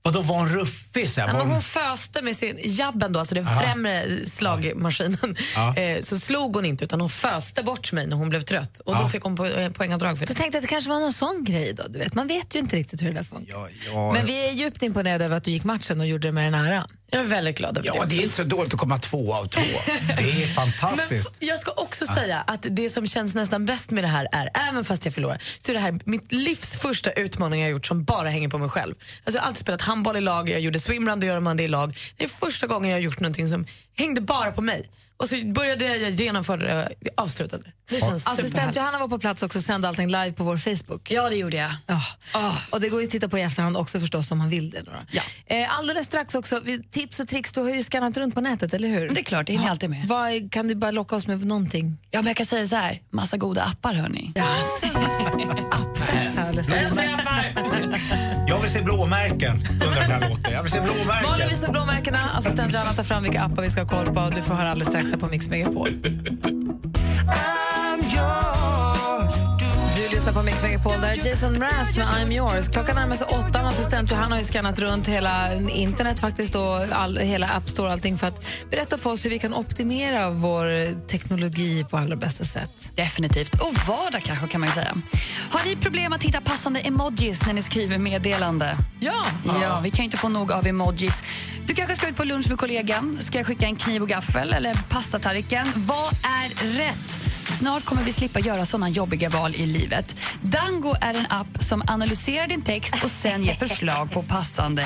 Vadå, var hon ruffig? Så här? Nej, hon... hon föste med sin jabben, då, alltså den Aha. främre slagmaskinen. Ja. Eh, så slog hon inte, utan hon föste bort mig när hon blev trött. Och då Ja. fick hon po eh, poängavdrag för Så det. tänkte att det kanske var någon sån grej då. Du vet, man vet ju inte riktigt hur det där funkar. Ja, Men vi är djupt imponerade över att du gick matchen och gjorde det med den äran. Jag är väldigt glad över Ja, det. det är inte så dåligt att komma två av två. Det är fantastiskt. Men jag ska också säga att det som känns nästan bäst med det här är, även fast jag förlorar, så är det här mitt livs första utmaning jag gjort som bara hänger på mig själv. Alltså jag har alltid spelat handboll i lag, jag gjorde swimrun, då gör man det i lag. Det är första gången jag har gjort någonting som hängde bara på mig. Och så började jag genomföra det, avslutade det. Känns Assistent. Johanna var på plats också och sände allting live på vår Facebook. Ja, det gjorde jag. Ja. Och det går ju att titta på i efterhand också förstås om man vill det. Då. Ja. Eh, alldeles strax också, tips och tricks, du har ju skannat runt på nätet, eller hur? Det är klart, det hinner jag alltid med. Vad, kan du bara locka oss med någonting? Ja, men jag kan säga så här, massa goda appar hörni. Appfest här alldeles strax. Jag vill se blåmärken under den här låten. Jag vill se blåmärken. Malin visar blåmärkena, assistent Johanna tar fram vilka appar vi ska ha koll på. Du får höra alldeles strax här på Mix Megapol. Lyssnar på Mix Megapol, där är Jason Mraz med I'm yours. Klockan närmar sig åtta, och assistent Johanna har ju skannat runt hela internet faktiskt och all, hela App Store allting för att berätta för oss hur vi kan optimera vår teknologi på allra bästa sätt. Definitivt. Och vardag kanske kan man säga. Har ni problem att hitta passande emojis när ni skriver meddelande? Ja! Ja, vi kan inte få nog av emojis. Du kanske ska ut på lunch med kollegan. Ska jag skicka en kniv och gaffel eller pastatallriken? Vad är rätt? Snart kommer vi slippa göra såna jobbiga val i livet. Dango är en app som analyserar din text och sen ger förslag på passande.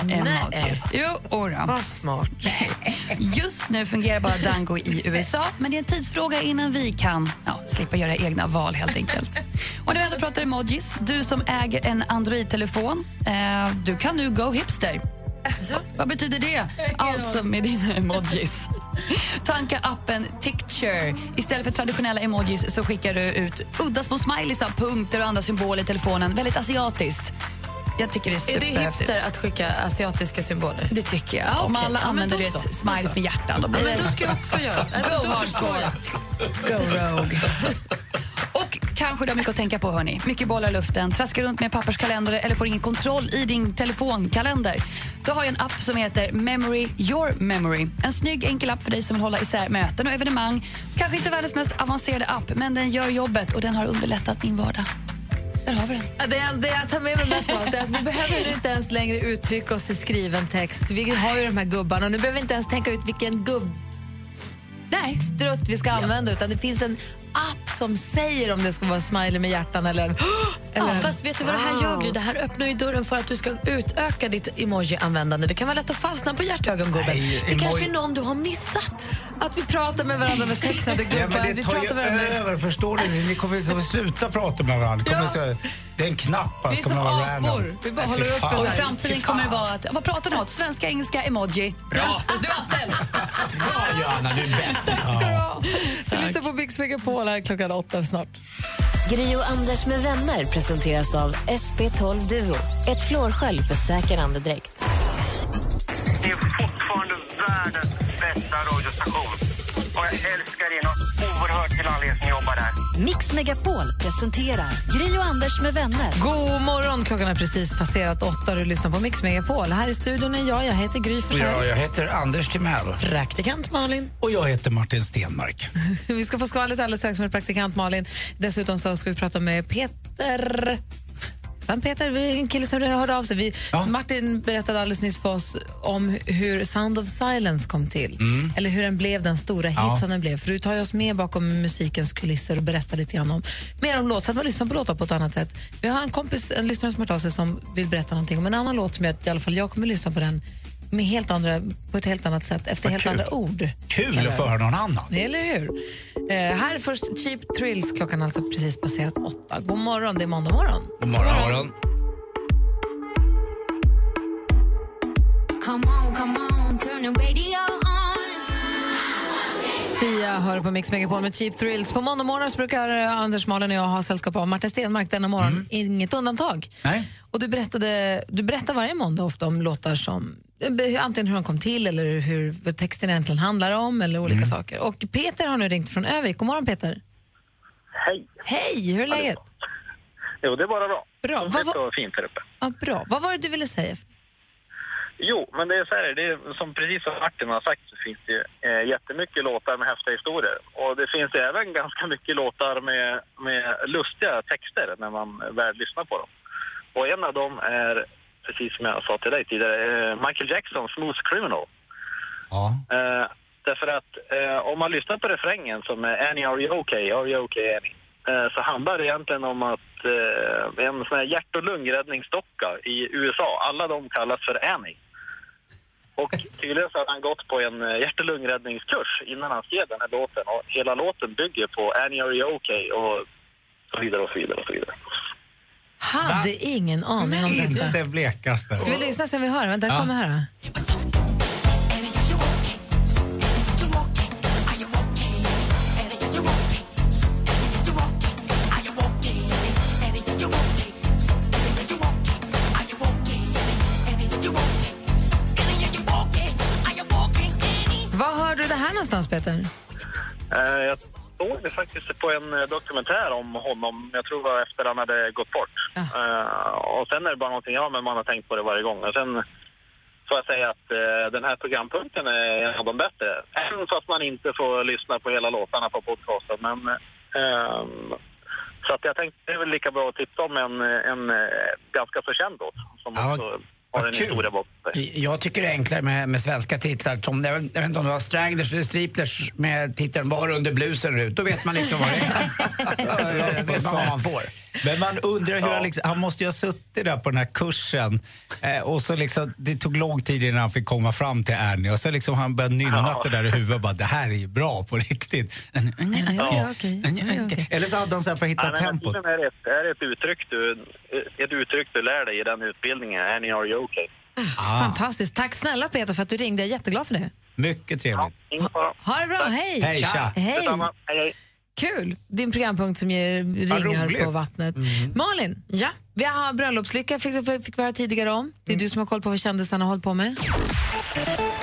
Jo, ora. Vad smart. Just nu fungerar bara Dango i USA, men det är en tidsfråga innan vi kan ja, slippa göra egna val helt enkelt. Och när vi ändå pratar emojis, du som äger en Android-telefon, eh, du kan nu go hipster. Vad betyder det? Alltså med dina emojis. Tanka appen Ticture. Istället för traditionella emojis så skickar du ut udda små smileys av punkter och andra symboler i telefonen. Väldigt asiatiskt. Jag tycker det är Är det superhäftigt. hipster att skicka asiatiska symboler? Det tycker jag. Ja, Om okej. alla Ja, men använder då det så. ett smileys med hjärtan, då blir Ja, men det... då ska jag också göra. Alltså, Go då förstår hardcore. jag. Go rogue. Kanske du har mycket att tänka på. hörni. Mycket bollar i luften, traskar runt med papperskalender eller får ingen kontroll i din telefonkalender. Då har jag en app som heter Memory Your Memory. En snygg enkel app för dig som vill hålla isär möten och evenemang. Kanske inte världens mest avancerade app, men den gör jobbet och den har underlättat min vardag. Där har vi den. Ja, Det, det jag tar med mig mest av allt är att vi behöver inte ens längre uttrycka oss i skriven text. Vi har ju de här gubbarna och nu behöver vi inte ens tänka ut vilken gubbe Nej. strutt vi ska använda utan det finns en app som säger om det ska vara smiley med hjärtan eller. Ja, eller en- fast vet du vad det här gör, Gry? Det här öppnar ju dörren för att du ska utöka ditt emoji-användande. Det kan vara lätt att fastna på hjärtögongubben. Nej, Det emoji- kanske är någon du har missat. Att vi pratar med varandra med tecknade gubbar. Ja, men det vi tar ju över, förstår ni? Ni kommer, kommer sluta prata med varandra. Kommer så, det är en knapp, Vi är alltså, som vara apor. Vi bara håller upp Och i framtiden kommer det vara att, vad pratar du om? Svenska, engelska, emoji. Bra, du är anställd. Bra Johanna, du är bäst. Ska du ha. Du lyssnar på Mix Megapol här klockan åtta snart. Gri och Anders med vänner presenteras av SP12 Duo. Ett flårskölj för säker andedräkt. Ni är fortfarande världens bästa radiostation. Och jag älskar er något oerhört till alla er som jobbar där. Mix Megapol presenterar Gri och Anders med vänner. God morgon, klockan har precis passerat åtta och du lyssnar på Mix Megapol. Här i studion är jag, jag heter Gry Forssell. jag, jag heter Anders Timell. Praktikant Malin. Och jag heter Martin Stenmark. Vi ska få skvallret alldeles strax med praktikant Malin. Dessutom så ska vi prata med Peter Fan Peter, vi är en kille som hörde av sig. Vi, Martin berättade alldeles nyss för oss om hur Sound of Silence kom till. Mm. Eller hur den blev den stora hit Ja. som den blev. För du tar ju oss med bakom musikens kulisser och berättar lite grann om mer om låt, så att man lyssnar på låtar på ett annat sätt. Vi har en kompis, en lyssnare som har hört av sig som vill berätta någonting om en annan låt som jag, i alla fall jag kommer lyssna på den med helt andra, på ett helt annat sätt, efter Vad helt kul. andra ord. Kul att få höra någon annan. Eller hur? Eh, här är först Cheap Thrills, klockan alltså precis passerat åtta. God morgon, det är måndag morgon. God morgon. morgon. Come on, come on, turn the radio on. Sia hör på Mix Megapol med Cheap Thrills. På måndag morgon brukar eh, Anders Malin och jag ha sällskap av Martin Stenmark denna morgon. Inget undantag. Nej. Och du, berättade, du berättar varje måndag ofta om låtar som antingen hur de kom till eller hur texten egentligen handlar om eller olika saker. Och Peter har nu ringt från Övik. God morgon Peter. Hej. Hej, hur är läget? Jo, det är bara bra. Bra. Vad, var, och fint här uppe. ja, bra. vad var det du ville säga? Jo, men det är så här, det är, som precis som Martin har sagt så finns det ju eh, jättemycket låtar med häftiga historier. Och det finns även ganska mycket låtar med, med lustiga texter när man väl lyssnar på dem. Och en av dem är, precis som jag sa till dig tidigare, eh, Michael Jacksons Smooth Criminal. Ja. Eh, därför att eh, om man lyssnar på refrängen som är Annie, are you okay? Are you okay, Annie? Eh, så handlar det egentligen om att eh, en sån här hjärt och lungräddningsdocka i USA, alla de kallas för Annie. Och tydligen så har han gått på en eh, hjärt och lungräddningskurs innan han skrev den här låten. Och hela låten bygger på Annie, are you okay? Och så vidare och så vidare och så vidare. Hade ingen aning om detta. Inte blekaste. Ska vi lyssna sen vi hör? Vänta, Ja. kommer här. då. Var hörde du det här någonstans, Peter? Eh, jag såg det faktiskt på en eh, dokumentär om honom. Jag tror det var efter han hade gått bort. Eh, och sen är det bara någonting, ja men man har tänkt på det varje gång. Och sen får jag säga att eh, den här programpunkten är en av de bättre. Även fast man inte får lyssna på hela låtarna på podcasten. Men, ehm, så att jag tänkte det är väl lika bra att tipsa om en, en ganska så känd låt. Som också har en historia bakom sig. Jag tycker det är enklare med, med svenska titlar. Som, jag, vet, jag vet inte om det var Stranglers eller Striplers med titeln Var under blusen Rut. Då vet man liksom vad det är. Då vet man vad man får. Men man undrar hur han, liksom, han måste ju ha suttit där på den här kursen eh, och så liksom, det tog lång tid innan han fick komma fram till Ernie och så liksom han började nynna det där i huvudet och bara det här är ju bra på riktigt. Ja. Eller så hade han så här för att hitta Ja, tempot. tydligen är det ett, är det ett, uttryck du, ett uttryck du lär dig i den utbildningen. Annie, are you okay? Ah. Fantastiskt. Tack snälla Peter för att du ringde. Jag är jätteglad för det. Mycket trevligt. Ha det bra. Hej! Hej, tja. Hej. Kul! Din programpunkt som ger ringar roligt. på vattnet. Malin, ja? Vi har bröllopslycka fick, fick, vi höra tidigare om. Det är du som har koll på vad kändisarna har hållit på med.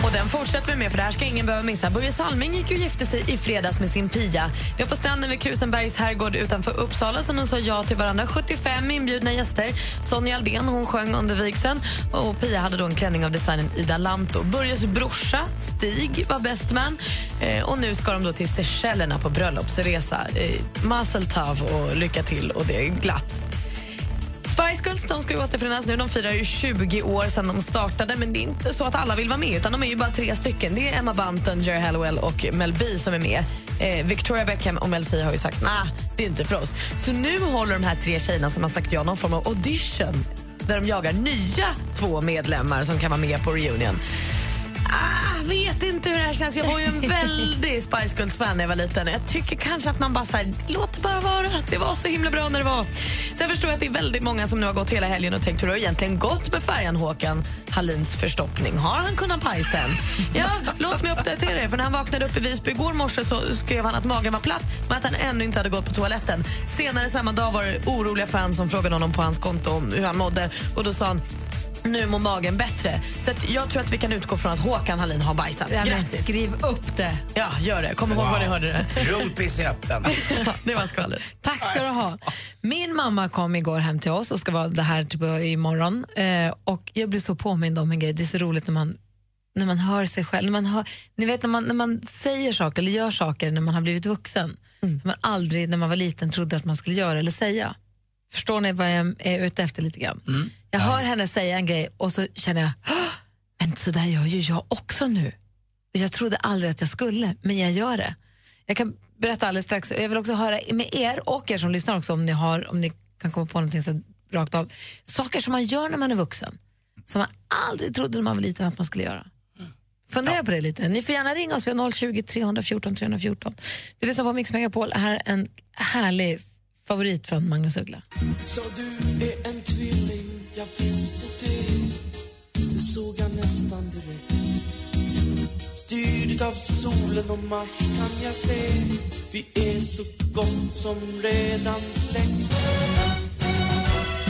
Och den fortsätter vi med, för det här ska ingen behöva missa. Börje Salming gick och gifte sig i fredags med sin Pia. Det var på stranden vid Krusenbergs herrgård utanför Uppsala som de sa ja till varandra. 75 inbjudna gäster. Sonja Aldén hon sjöng under vigseln och Pia hade då en klänning av designen Ida Lanto. Börjes brorsa Stig var best man eh, och nu ska de då till Seychellerna på bröllopsresa. Eh, Mazel tov och lycka till och det är glatt. Spice Girls de ska ju återförenas nu. De firar ju 20 år sedan de startade men det är inte så att alla vill vara med utan de är ju bara tre stycken. Det är Emma Bunton, Jerry Hallowell och Mel B som är med. Eh, Victoria Beckham och Mel C har ju sagt nej, det är inte för oss. Så nu håller de här tre tjejerna som har sagt ja någon form av audition där de jagar nya två medlemmar som kan vara med på reunion. Ah, vet inte hur det här känns. Jag var ju en väldig Spice Girls-fan när jag var liten. Jag tycker kanske att man bara så här, låt det bara vara. Det var så himla bra när det var. Sen förstår jag att det är väldigt många som nu har gått hela helgen och tänkt hur det har egentligen gått med färjan Håkan Hallins förstoppning. Har han kunnat pajsa än? Ja, låt mig uppdatera er. För när han vaknade upp i Visby igår morse så skrev han att magen var platt men att han ännu inte hade gått på toaletten. Senare samma dag var det oroliga fans som frågade honom på hans konto om hur han mådde och då sa han nu mår magen bättre. Så att jag tror att vi kan utgå från att Håkan Hallin har bajsat. Ja, men Grattis. skriv upp det. Ja, gör det. Kom ihåg var ni hörde det. Rumpis är öppen. det var skvallret. Tack ska du ha. Min mamma kom igår hem till oss och ska vara det här typ imorgon. Eh, och jag blev så påmind om en grej. Det är så roligt när man, när man hör sig själv. När man hör, ni vet när man, när man säger saker eller gör saker när man har blivit vuxen som man aldrig när man var liten trodde att man skulle göra eller säga. Förstår ni vad jag är ute efter lite grann? Jag hör henne säga en grej och så känner jag, "Åh, men så där gör ju jag också nu. Jag trodde aldrig att jag skulle, men jag gör det. Jag kan berätta alldeles strax. Jag vill också höra med er och er som lyssnar också om ni, har, om ni kan komma på någonting så rakt av. Saker som man gör när man är vuxen, som man aldrig trodde när man var liten att man skulle göra. Fundera på det lite. Ni får gärna ringa oss, vi har 020 314 314. Du lyssnar på Mix Megapol. Här är en härlig favorit från Magnus Uggla. Så du är en tvilling, jag visste det Det såg jag nästan direkt Styrd av solen och Mars kan jag se Vi är så gott som redan släkt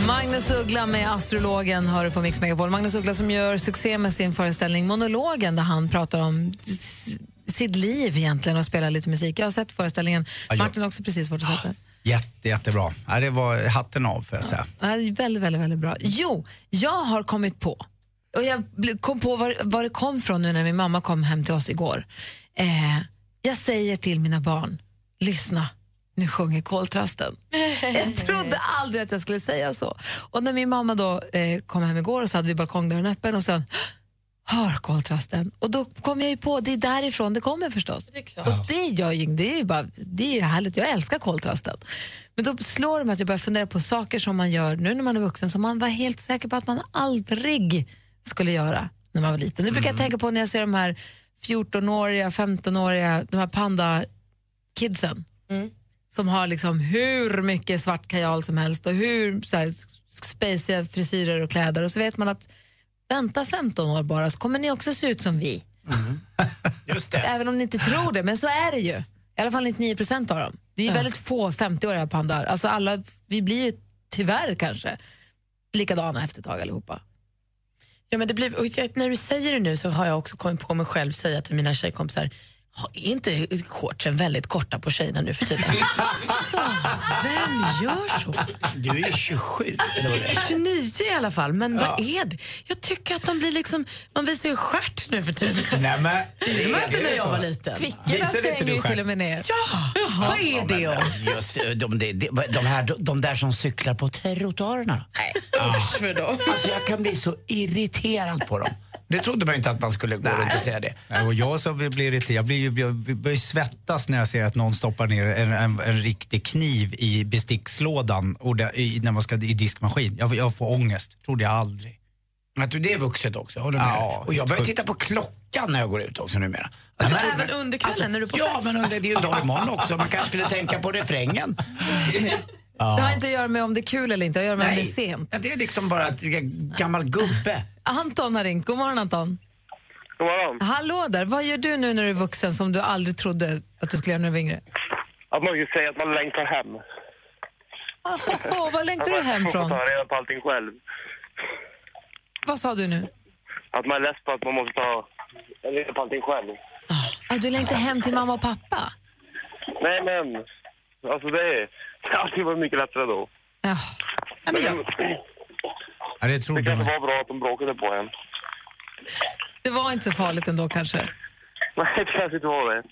Magnus Uggla med Astrologen hör du på Mix Megapol. Magnus Uggla som gör succé med sin föreställning Monologen där han pratar om sitt liv egentligen och spelar lite musik. Jag har sett föreställningen. Martin har också precis varit och sett den. Jätte, jättebra. Ja, det var hatten av får jag säga. Ja, väldigt, väldigt, väldigt bra. Jo, jag har kommit på, och jag kom på var, var det kom från nu när min mamma kom hem till oss igår. Eh, jag säger till mina barn, lyssna, nu sjunger koltrasten. Jag trodde aldrig att jag skulle säga så. Och när min mamma då eh, kom hem igår och så hade vi balkongdörren öppen och sen hör koltrasten. Och då kom jag ju på, det är därifrån det kommer förstås. Och det gör ju, det är ju bara, det är ju härligt, jag älskar koltrasten. Men då slår det mig att jag börjar fundera på saker som man gör nu när man är vuxen som man var helt säker på att man aldrig skulle göra när man var liten. Det brukar jag tänka på när jag ser de här 14-åriga, 15-åriga, de här panda-kidsen som har liksom hur mycket svart kajal som helst och hur så här, spaciga frisyrer och kläder och så vet man att vänta 15 år bara så kommer ni också se ut som vi. Just det. Även om ni inte tror det, men så är det ju. I alla fall 99 procent av dem. Det är ju väldigt få 50-åriga pandar. Alltså alla, vi blir ju tyvärr kanske likadana efter ett tag allihopa. Ja, men det blir, när du säger det nu så har jag också kommit på mig själv säga till mina tjejkompisar "Ha, är inte shortsen väldigt korta på tjejerna nu för tiden? alltså, vem gör så? Du är 27, eller vad det är. 29 i alla fall, men vad är det? Jag tycker att de blir liksom, man visar ju stjärt nu för tiden. Nej, men, Det man inte när jag var liten. Fickorna stänger du ju till och med ner. Ja, vad är det om? Just, de, de, de, de, här, de där som cyklar på trottoarerna. Usch för dem. Alltså jag kan bli så irriterad på dem. Det trodde man inte att man skulle gå runt och säga det. Nej, och jag som blir irriterad, jag blir ju jag börjar svettas när jag ser att någon stoppar ner en, en, en riktig kniv i bestickslådan och det, i, när man ska i diskmaskin. Jag, jag får ångest, trodde jag aldrig. Att du det är vuxet också, håller med Ja, Och jag börjar titta på klockan när jag går ut också numera. Ja, men även under kvällen när du är på Ja, fest. men under, det är ju en dag imorgon också. Man kanske skulle tänka på refrängen. Det har inte att göra med om det är kul eller inte, det har att göra med om det är sent. Ja, det är liksom bara ett gammal gubbe. Anton har ringt. God morgon Anton. God morgon. Hallå där. Vad gör du nu när du är vuxen som du aldrig trodde att du skulle göra när du var yngre? Att man ju säger att man längtar hem. Åh, vad längtar du hem Man från? får ta reda på allting själv. Vad sa du nu? Att man är less på att man måste ta reda på allting själv. Att du längtar hem till mamma och pappa? Nej, men... Alltså det är... Det alltid varit mycket lättare då. Ja. Men Ja, det det kanske man. var bra att de bråkade på en. Det var inte så farligt ändå kanske. Nej, det kanske inte var det.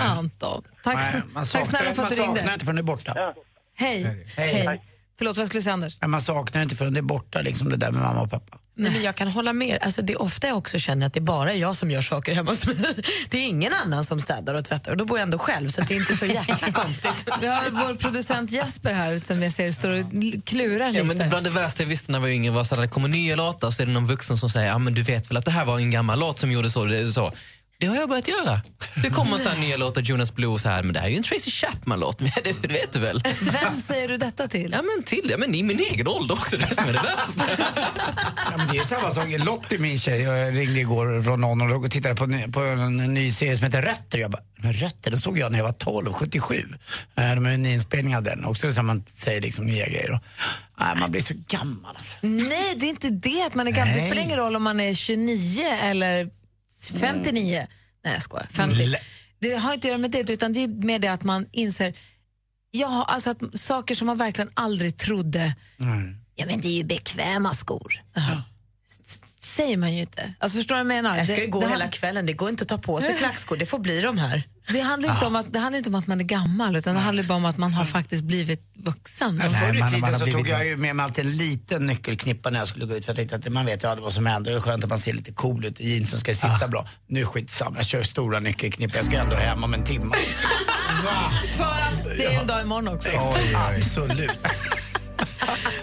Anton, tack, Nej, man tack snälla för att du man ringde. saknar inte förrän det är borta. Hej. Hej. Hej. Förlåt, vad skulle du säga Anders? Men man saknar inte förrän det är borta, liksom det där med mamma och pappa. Nej, men jag kan hålla med. Alltså, det är ofta jag också känner att det bara är jag som gör saker hemma hos mig. Det är ingen annan som städar och tvättar och då bor jag ändå själv så det är inte så jäkla konstigt. Vi har vår producent Jesper här som jag ser står och klurar Ja, lite. men bland det värsta jag visste när jag var yngre var att det kommer nya låtar så är det någon vuxen som säger ja, men du vet väl att det här var en gammal låt som gjorde så. Det, är så. Det har jag börjat göra. Det kommer så här nya låtar, Jonas Blue, så här, men det här är ju en Tracy Chapman-låt, det, det vet du väl? Vem säger du detta till? Ja, men till ja, men i min egen ålder också, det är det som är det värsta. Ja, men det är samma sak. Lottie, min tjej, jag ringde igår från någon och tittade på, ny- på en ny serie som heter Rötter. Jag bara, men Rötter, den såg jag när jag var 12, 77. Eh, De är en inspelning av den. Också som man säger liksom nya grejer. Och, nej, man blir så gammal alltså. Nej, det är inte det att man är gammal. Det Nej. spelar ingen roll om man är 29 eller 59. Nej, jag skojar. 50. Det har inte att göra med det, utan det är mer det att man inser ja, alltså att saker som man verkligen aldrig trodde, ja men det är ju bekväma skor. S- Säger man ju inte. Alltså förstår du vad jag menar? Jag ska ju Det- gå det hela kvällen, det går inte att ta på sig klackskor, det får bli de här. Det handlar, inte om att, det handlar inte om att man är gammal, utan det handlar bara om att man har faktiskt blivit vuxen. Men förr i man- man tiden har så blivit- tog jag ju med mig alltid en liten nyckelknippa när jag skulle gå ut. För jag tänkte att man vet ju aldrig vad som händer. Det är skönt att man ser lite cool ut. Jeansen ska ju sitta bra. Nu skitsamma, jag kör stora nyckelknippor. Jag ska ändå hem om en timme. För att det är en dag imorgon också. Absolut.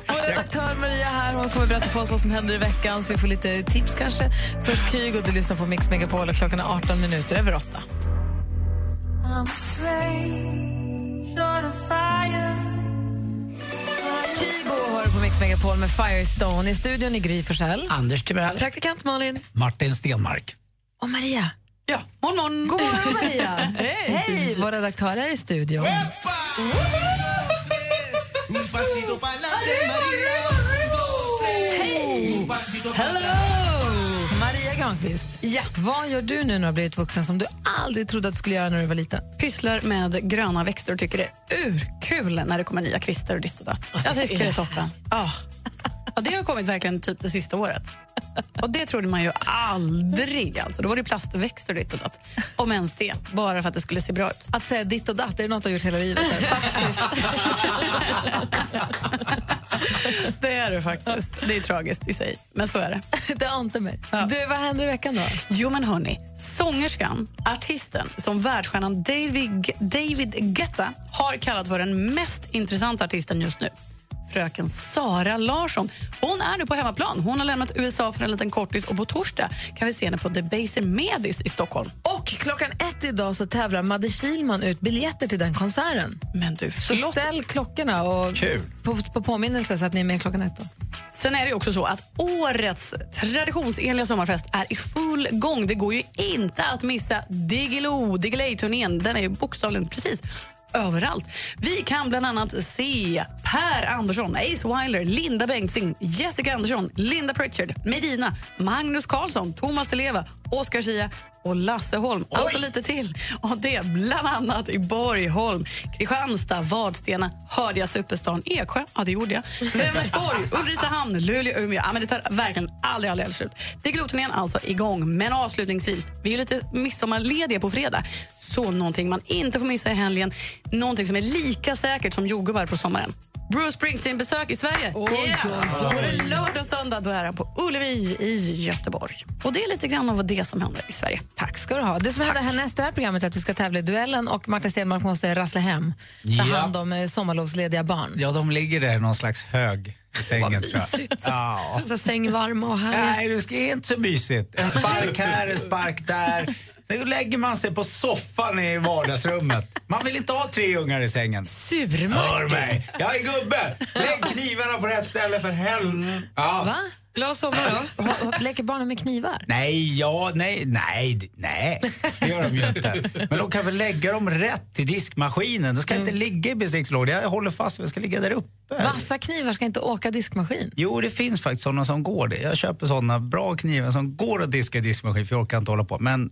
Vår redaktör Maria här, hon kommer berätta för oss vad som händer i veckan så vi får lite tips kanske. Först Kygo, du lyssnar på Mix Megapol och klockan är 18 minuter över 8. Kygo har du på Mix Megapol med Firestone i studion i Gry Forssell. Anders Timell. Praktikant Malin. Martin Stenmark. Och Maria. Ja. Morgon, morgon. God morgon Maria. Hej. Hej, vår redaktör är i studion. Visst. Ja. Vad gör du nu när du har blivit vuxen som du aldrig trodde att du skulle göra när du var liten? Pysslar med gröna växter och tycker det är urkul när det kommer nya kvistar och ditt och datt. Jag tycker det är toppen. Ja. Och det har kommit verkligen typ det sista året. Och det trodde man ju aldrig. Alltså. Då var det plastväxter ditt och datt. Om ens det, bara för att det skulle se bra ut. Att säga ditt och datt, är det något du har gjort hela livet? Det är det faktiskt. Det är tragiskt i sig, men så är det. det ante mig. Du, vad händer i veckan då? Jo men hörni, sångerskan, artisten som världsstjärnan David, David Guetta har kallat för den mest intressanta artisten just nu. Fröken Sara Larsson. Hon är nu på hemmaplan. Hon har lämnat USA för en liten kortis och på torsdag kan vi se henne på Debaser Medis i Stockholm. Och klockan ett idag så tävlar Madde Kihlman ut biljetter till den konserten. Men du, Så ställ klockorna och Kul. På, på påminnelse så att ni är med klockan ett. Då. Sen är det också så att årets traditionsenliga sommarfest är i full gång. Det går ju inte att missa Diggiloo, Diggiley-turnén. Den är ju bokstavligen precis överallt. Vi kan bland annat se Per Andersson, Ace Wilder, Linda Bengtzing, Jessica Andersson, Linda Pritchard, Medina, Magnus Carlsson, Thomas Leva, Oscar Zia och Lasse Holm. Allt och lite till. Och det bland annat i Borgholm, Kristianstad, Vadstena, hörde jag superstan Eksjö. Ja, det gjorde jag. Vänersborg, Ulricehamn, Luleå, Umeå. Ja, men det tar verkligen aldrig, aldrig, aldrig slut. Diggiloo-turnén alltså igång. Men avslutningsvis, vi är lite midsommarlediga på fredag. Så någonting man inte får missa i helgen, någonting som är lika säkert som jordgubbar på sommaren. Bruce Springsteen-besök i Sverige. Oj, yeah. Både lördag och söndag då är han på Ullevi i Göteborg. Och Det är lite grann av det som händer i Sverige. Tack ska du ha. Det som händer härnäst i det här programmet är att vi ska tävla i duellen och Martin Stenmark måste rassla hem. Ta Ja. hand om eh, sommarlovslediga barn. Ja, de ligger där i någon slags hög i sängen. jag. mysigt. Ja. Så sängvarma och härliga. Nej, det ska- är inte så mysigt. En spark här, en spark där. Sen lägger man sig på soffan i vardagsrummet. Man vill inte ha tre ungar i sängen. Sur Hör mig! Jag är gubbe! Lägg knivarna på rätt ställe för helvete. Ja. Va? Glad sommar då. Leker barnen med knivar? Nej, ja, nej, nej, d- nej. Det gör de ju inte. Men de kan väl lägga dem rätt i diskmaskinen. De ska inte ligga i bestickslådan. Jag håller fast vid det ska ligga där uppe. Vassa knivar ska inte åka diskmaskin. Jo, det finns faktiskt sådana som går det. Jag köper sådana bra knivar som går att diska i diskmaskin för jag orkar inte hålla på. Men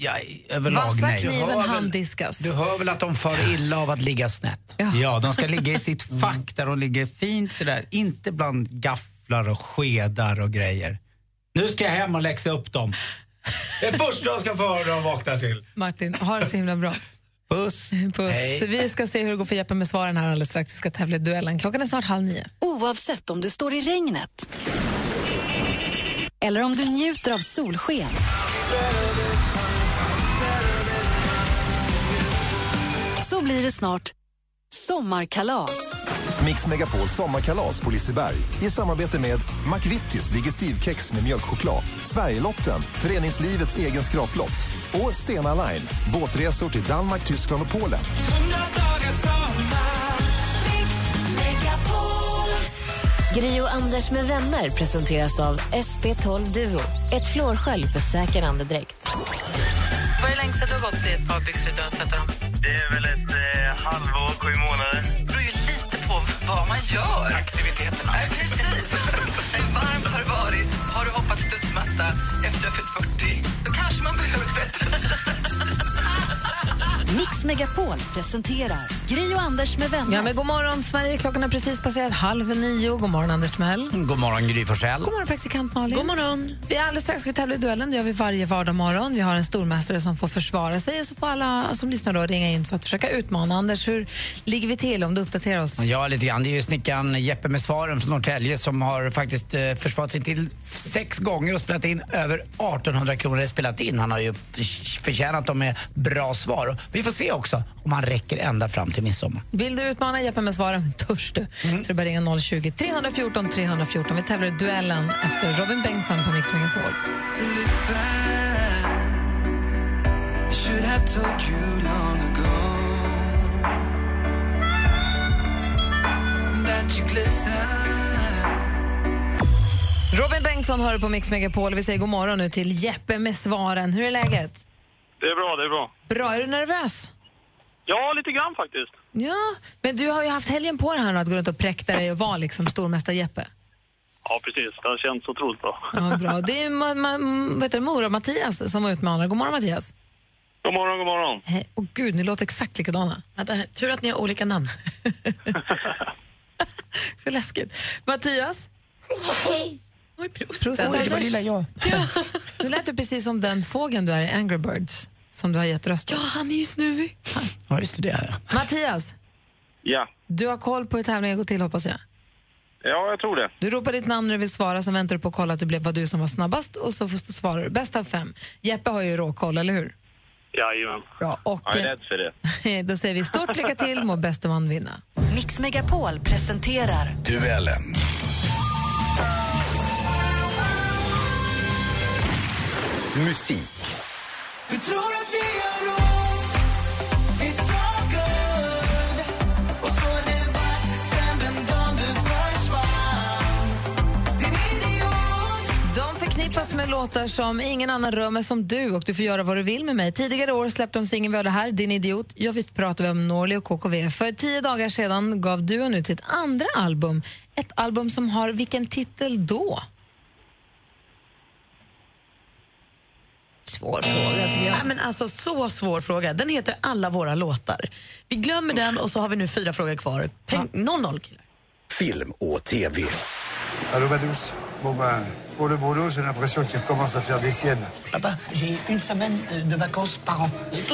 ja, överlag Vassa nej. kniven handdiskas. Du hör väl att de far illa av att ligga snett? Ja. de ska ligga i sitt fack där de ligger fint sådär. Inte bland gafflar och skedar och grejer. Nu ska jag hem och läxa upp dem. Det första de ska få höra när de vaknar till. Martin, ha det så himla bra. Puss. Puss. Hej. Vi ska se hur det går för Jeppe med svaren här alldeles strax. Vi ska tävla i duellen. Klockan är snart halv nio. Oavsett om du står i regnet eller om du njuter av solsken. Blir det snart sommarkalas. Mix Megapols sommarkalas på Liseberg i samarbete med McVittys Digestivkex med mjölkchoklad, Sverigelotten, föreningslivets egen skraplott och Stena Line, båtresor till Danmark, Tyskland och Polen. Gri och Anders med vänner presenteras av SP12 Duo. Ett flårskölj för säker andedräkt. Vad är det längsta du har gått i ett par byxor utan att tvätta dem? Det är väl ett eh, halvår, sju månader. Det beror ju lite på vad man gör. Aktiviteterna. Nej, precis. Hur varmt har det varit? Har du hoppat studsmatta efter att du har fyllt 40? Då kanske man behöver tvätta Mix Megapol presenterar Gri och Anders med vänner. Ja, men god morgon, Sverige. Klockan har precis passerat halv nio. God morgon, Anders Timell. God morgon, Gry Forssell. God morgon, praktikant Malin. God morgon. Vi är alldeles strax vi tävlar i duellen. Det gör vi varje vardag morgon. Vi har en stormästare som får försvara sig och så får alla som lyssnar då ringa in för att försöka utmana. Anders, hur ligger vi till om du uppdaterar oss? Ja, lite grann. Det är ju snickaren Jeppe med svaren från Norrtälje som har faktiskt eh, försvarat sig till sex gånger och spelat in över 1800 kronor. spelat in. Han har ju för- förtjänat dem med bra svar. Och Vi får se också om han räcker ända fram till midsommar. Vill du utmana Jeppe med svaren? Törs du? Så det bara ringa 020 314 314. Vi tävlar i duellen efter Robin Bengtsson på Mix Megapol. Robin Bengtsson hör på Mix Megapol. Vi säger god morgon nu till Jeppe med svaren. Hur är läget? Det är bra, det är bra. Bra. Är du nervös? Ja, lite grann faktiskt. Ja, men du har ju haft helgen på dig här nu att gå runt och präkta dig och vara liksom stormästare Jeppe. Ja, precis. Det har känts otroligt bra. Ja, bra. Det är ma- ma- heter det, Mora Mattias som var utmanare. God morgon Mattias. God morgon, god morgon. Hej. Åh gud, ni låter exakt likadana. Vänta, tur att ni har olika namn. Så läskigt. Mattias? Oj, prost. Prost, Oj, det var lilla jag. Du lät ju precis som den fågeln du är i Angry Birds som du har gett röst åt. Ja, han är ju snuvig. Ja, just det. det är jag. Mattias, Ja. du har koll på hur tävlingen går till hoppas jag. Ja, jag tror det. Du ropar ditt namn när du vill svara, sen väntar du på att kolla att det blev vad du som var snabbast och så f- svarar du. Bäst av fem. Jeppe har ju råkoll, eller hur? Jajamän. Bra. Och Jag är rädd för det. eh, då säger vi stort lycka till, må bäste man vinna. Mix Megapol presenterar Duellen. Musik. Du tror att vi gör ont, it's all good Och så har det varit sen den dagen du försvann Din idiot De förknippas med låtar som Ingen annan rör mig som du och Du får göra vad du vill med mig. Tidigare år släppte de singeln vi hörde här, Din idiot. Ja, visst pratar vi om Norli och KKV. För tio dagar sedan gav duon ut sitt andra album. Ett album som har vilken titel då? Svår fråga, tycker jag. Nej, men alltså, så svår fråga. Den heter Alla våra låtar. Vi glömmer den och så har vi nu fyra frågor kvar. Tänk 0-0 killar. Film och TV. Bon ben, pour le boulot, j'ai l'impression qu'il recommence à faire des siennes. Papa, j'ai une semaine de vacances par an.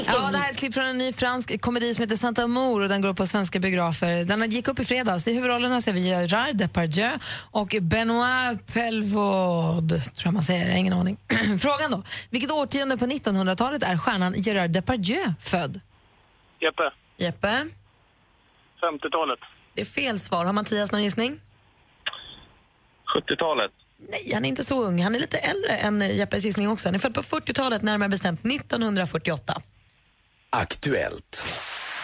Ja, det här är ett klipp från en ny fransk komedi som heter Saint Amour och den går på svenska biografer. Den gick upp i fredags. I huvudrollerna ser vi Gerard Depardieu och Benoit Pelvoud, tror jag man säger. Ingen aning. Frågan då. Vilket årtionde på 1900-talet är stjärnan Gerard Depardieu född? Jeppe, Jeppe, 50-talet. det är fel svar. Har Mattias någon gissning? 70-talet. Nej, han är inte så ung. Han är lite äldre än Jeppes gissning också. Han är född på 40-talet, närmare bestämt 1948. Aktuellt.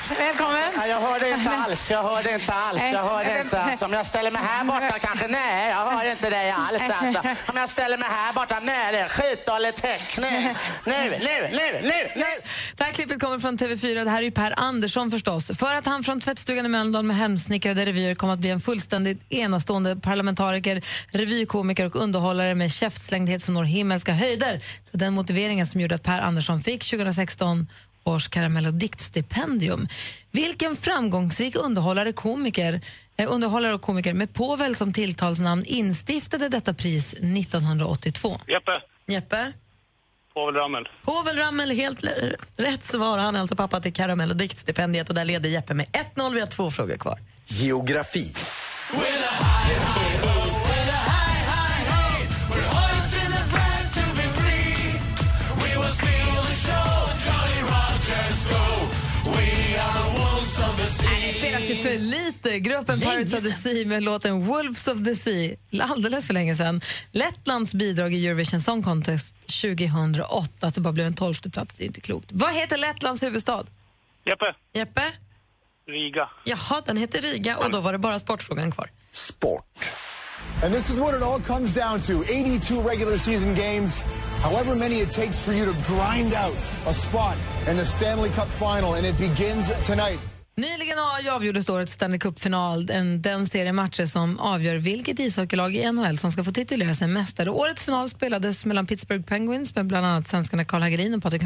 Välkommen. Ja, jag hörde inte alls. Jag hörde inte alls. Jag hörde inte. Alltså, om jag ställer mig här borta kanske, nej, jag hör inte dig alls. Alltså. Om jag ställer mig här borta, nej, det är skitdålig täckning. Nu, nu, nu, nu, nu. Det här klippet kommer från TV4. Det här är ju Per Andersson förstås. För att han från tvättstugan i Mölndal med hemsnickrade revyer kom att bli en fullständigt enastående parlamentariker, revykomiker och underhållare med käftslängdhet som når himmelska höjder. Det var den motiveringen som gjorde att Per Andersson fick 2016 års karamell och diktstipendium. Vilken framgångsrik underhållare, komiker, eh, underhållare och komiker med Povel som tilltalsnamn instiftade detta pris 1982? Jeppe, Jeppe? Povel Ramel. Povel Ramel, helt rätt svar. Han är alltså pappa till karamell och diktstipendiet och där leder Jeppe med 1-0. Vi har två frågor kvar. Geografi. För lite. Gruppen Pirates of the Sea med låten Wolves of the Sea, alldeles för länge sedan. Lettlands bidrag i Eurovision Song Contest 2008, att det bara blev en tolfte plats, det är inte klokt. Vad heter Lettlands huvudstad? Jeppe, Jeppe? Riga. Jaha, den heter Riga och då var det bara sportfrågan kvar. And this is what it all comes down to 82 regular season games, however many it takes for you to grind out a spot in the Stanley Cup final, and it begins tonight. Nyligen avgjordes årets Stanley Cup-final, en- den serie matcher som avgör vilket ishockeylag i NHL som ska få titulera sig mästare. Årets final spelades mellan Pittsburgh Penguins med bland annat svenskarna Karl Hagelin och Patrik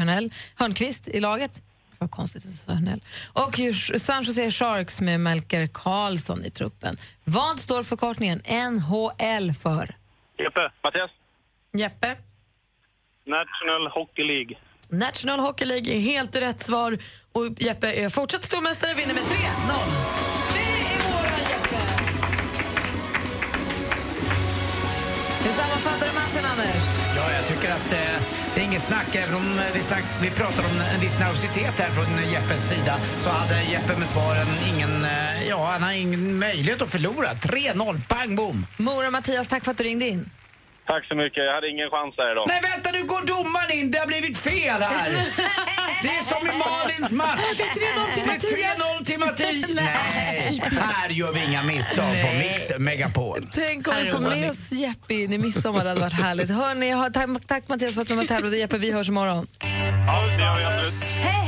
Hörnqvist i laget. Vad konstigt att säga Hörnell. Och San Jose Sharks med Melker Karlsson i truppen. Vad står förkortningen NHL för? Jeppe, Mattias. Jeppe? National Hockey League. National Hockey League är helt rätt svar och Jeppe är fortsatt stormästare vinner med 3-0. Hur sammanfattar du matchen, Anders? Ja, jag tycker att eh, det är inget snack. Även om eh, vi, snack, vi pratar om en viss nervositet här från Jeppes sida så hade Jeppe med svaren ingen, eh, ja, han har ingen möjlighet att förlora. 3-0, pang bom! Mora Mattias, tack för att du ringde in. Tack så mycket. Jag hade ingen chans där idag. Nej, vänta nu går domaren in! Det har blivit fel här! Det är som i Malins match! Det är 3-0 till Det är 3-0 till Mattias! Nej, här gör vi inga misstag på Mix Megapol. Tänk om Här vi är får med oss Jeppe in i midsommar. Det hade varit härligt. Hörrni, tack, tack Mattias för att du var med och tävlade. Jeppe, vi hörs imorgon. Ja, det gör vi absolut. Hej,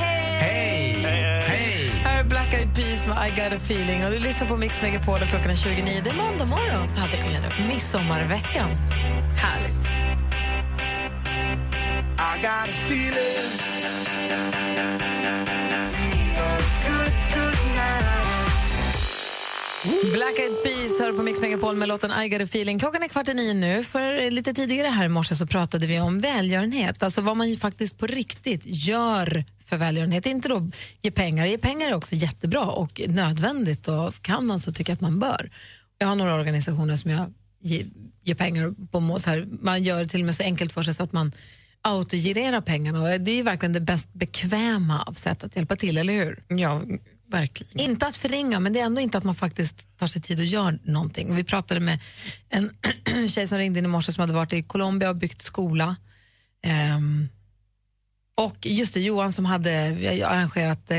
Peas med I got a feeling. Och du lyssnar på Mix Megapol och klockan är 29. Det är måndag morgon. Ja, det är det. Midsommarveckan. Härligt. I got a feeling. Black Eyed Peas hör på Mix Megapol med låten I got a feeling. Klockan är kvart i nio nu. För lite tidigare här i morse så pratade vi om välgörenhet. Alltså vad man ju faktiskt på riktigt gör för välgörenhet. Inte då ge pengar. Ge pengar är också jättebra och nödvändigt och kan man så tycker jag att man bör. Jag har några organisationer som jag ge- ger pengar på. Så här, man gör det till och med så enkelt för sig så att man autogirerar pengarna. Det är ju verkligen det bäst bekväma av sätt att hjälpa till, eller hur? Ja, verkligen. Inte att förringa, men det är ändå inte att man faktiskt tar sig tid och gör någonting. Vi pratade med en tjej som ringde in i morse som hade varit i Colombia och byggt skola. Ehm, och just det, Johan som hade arrangerat eh,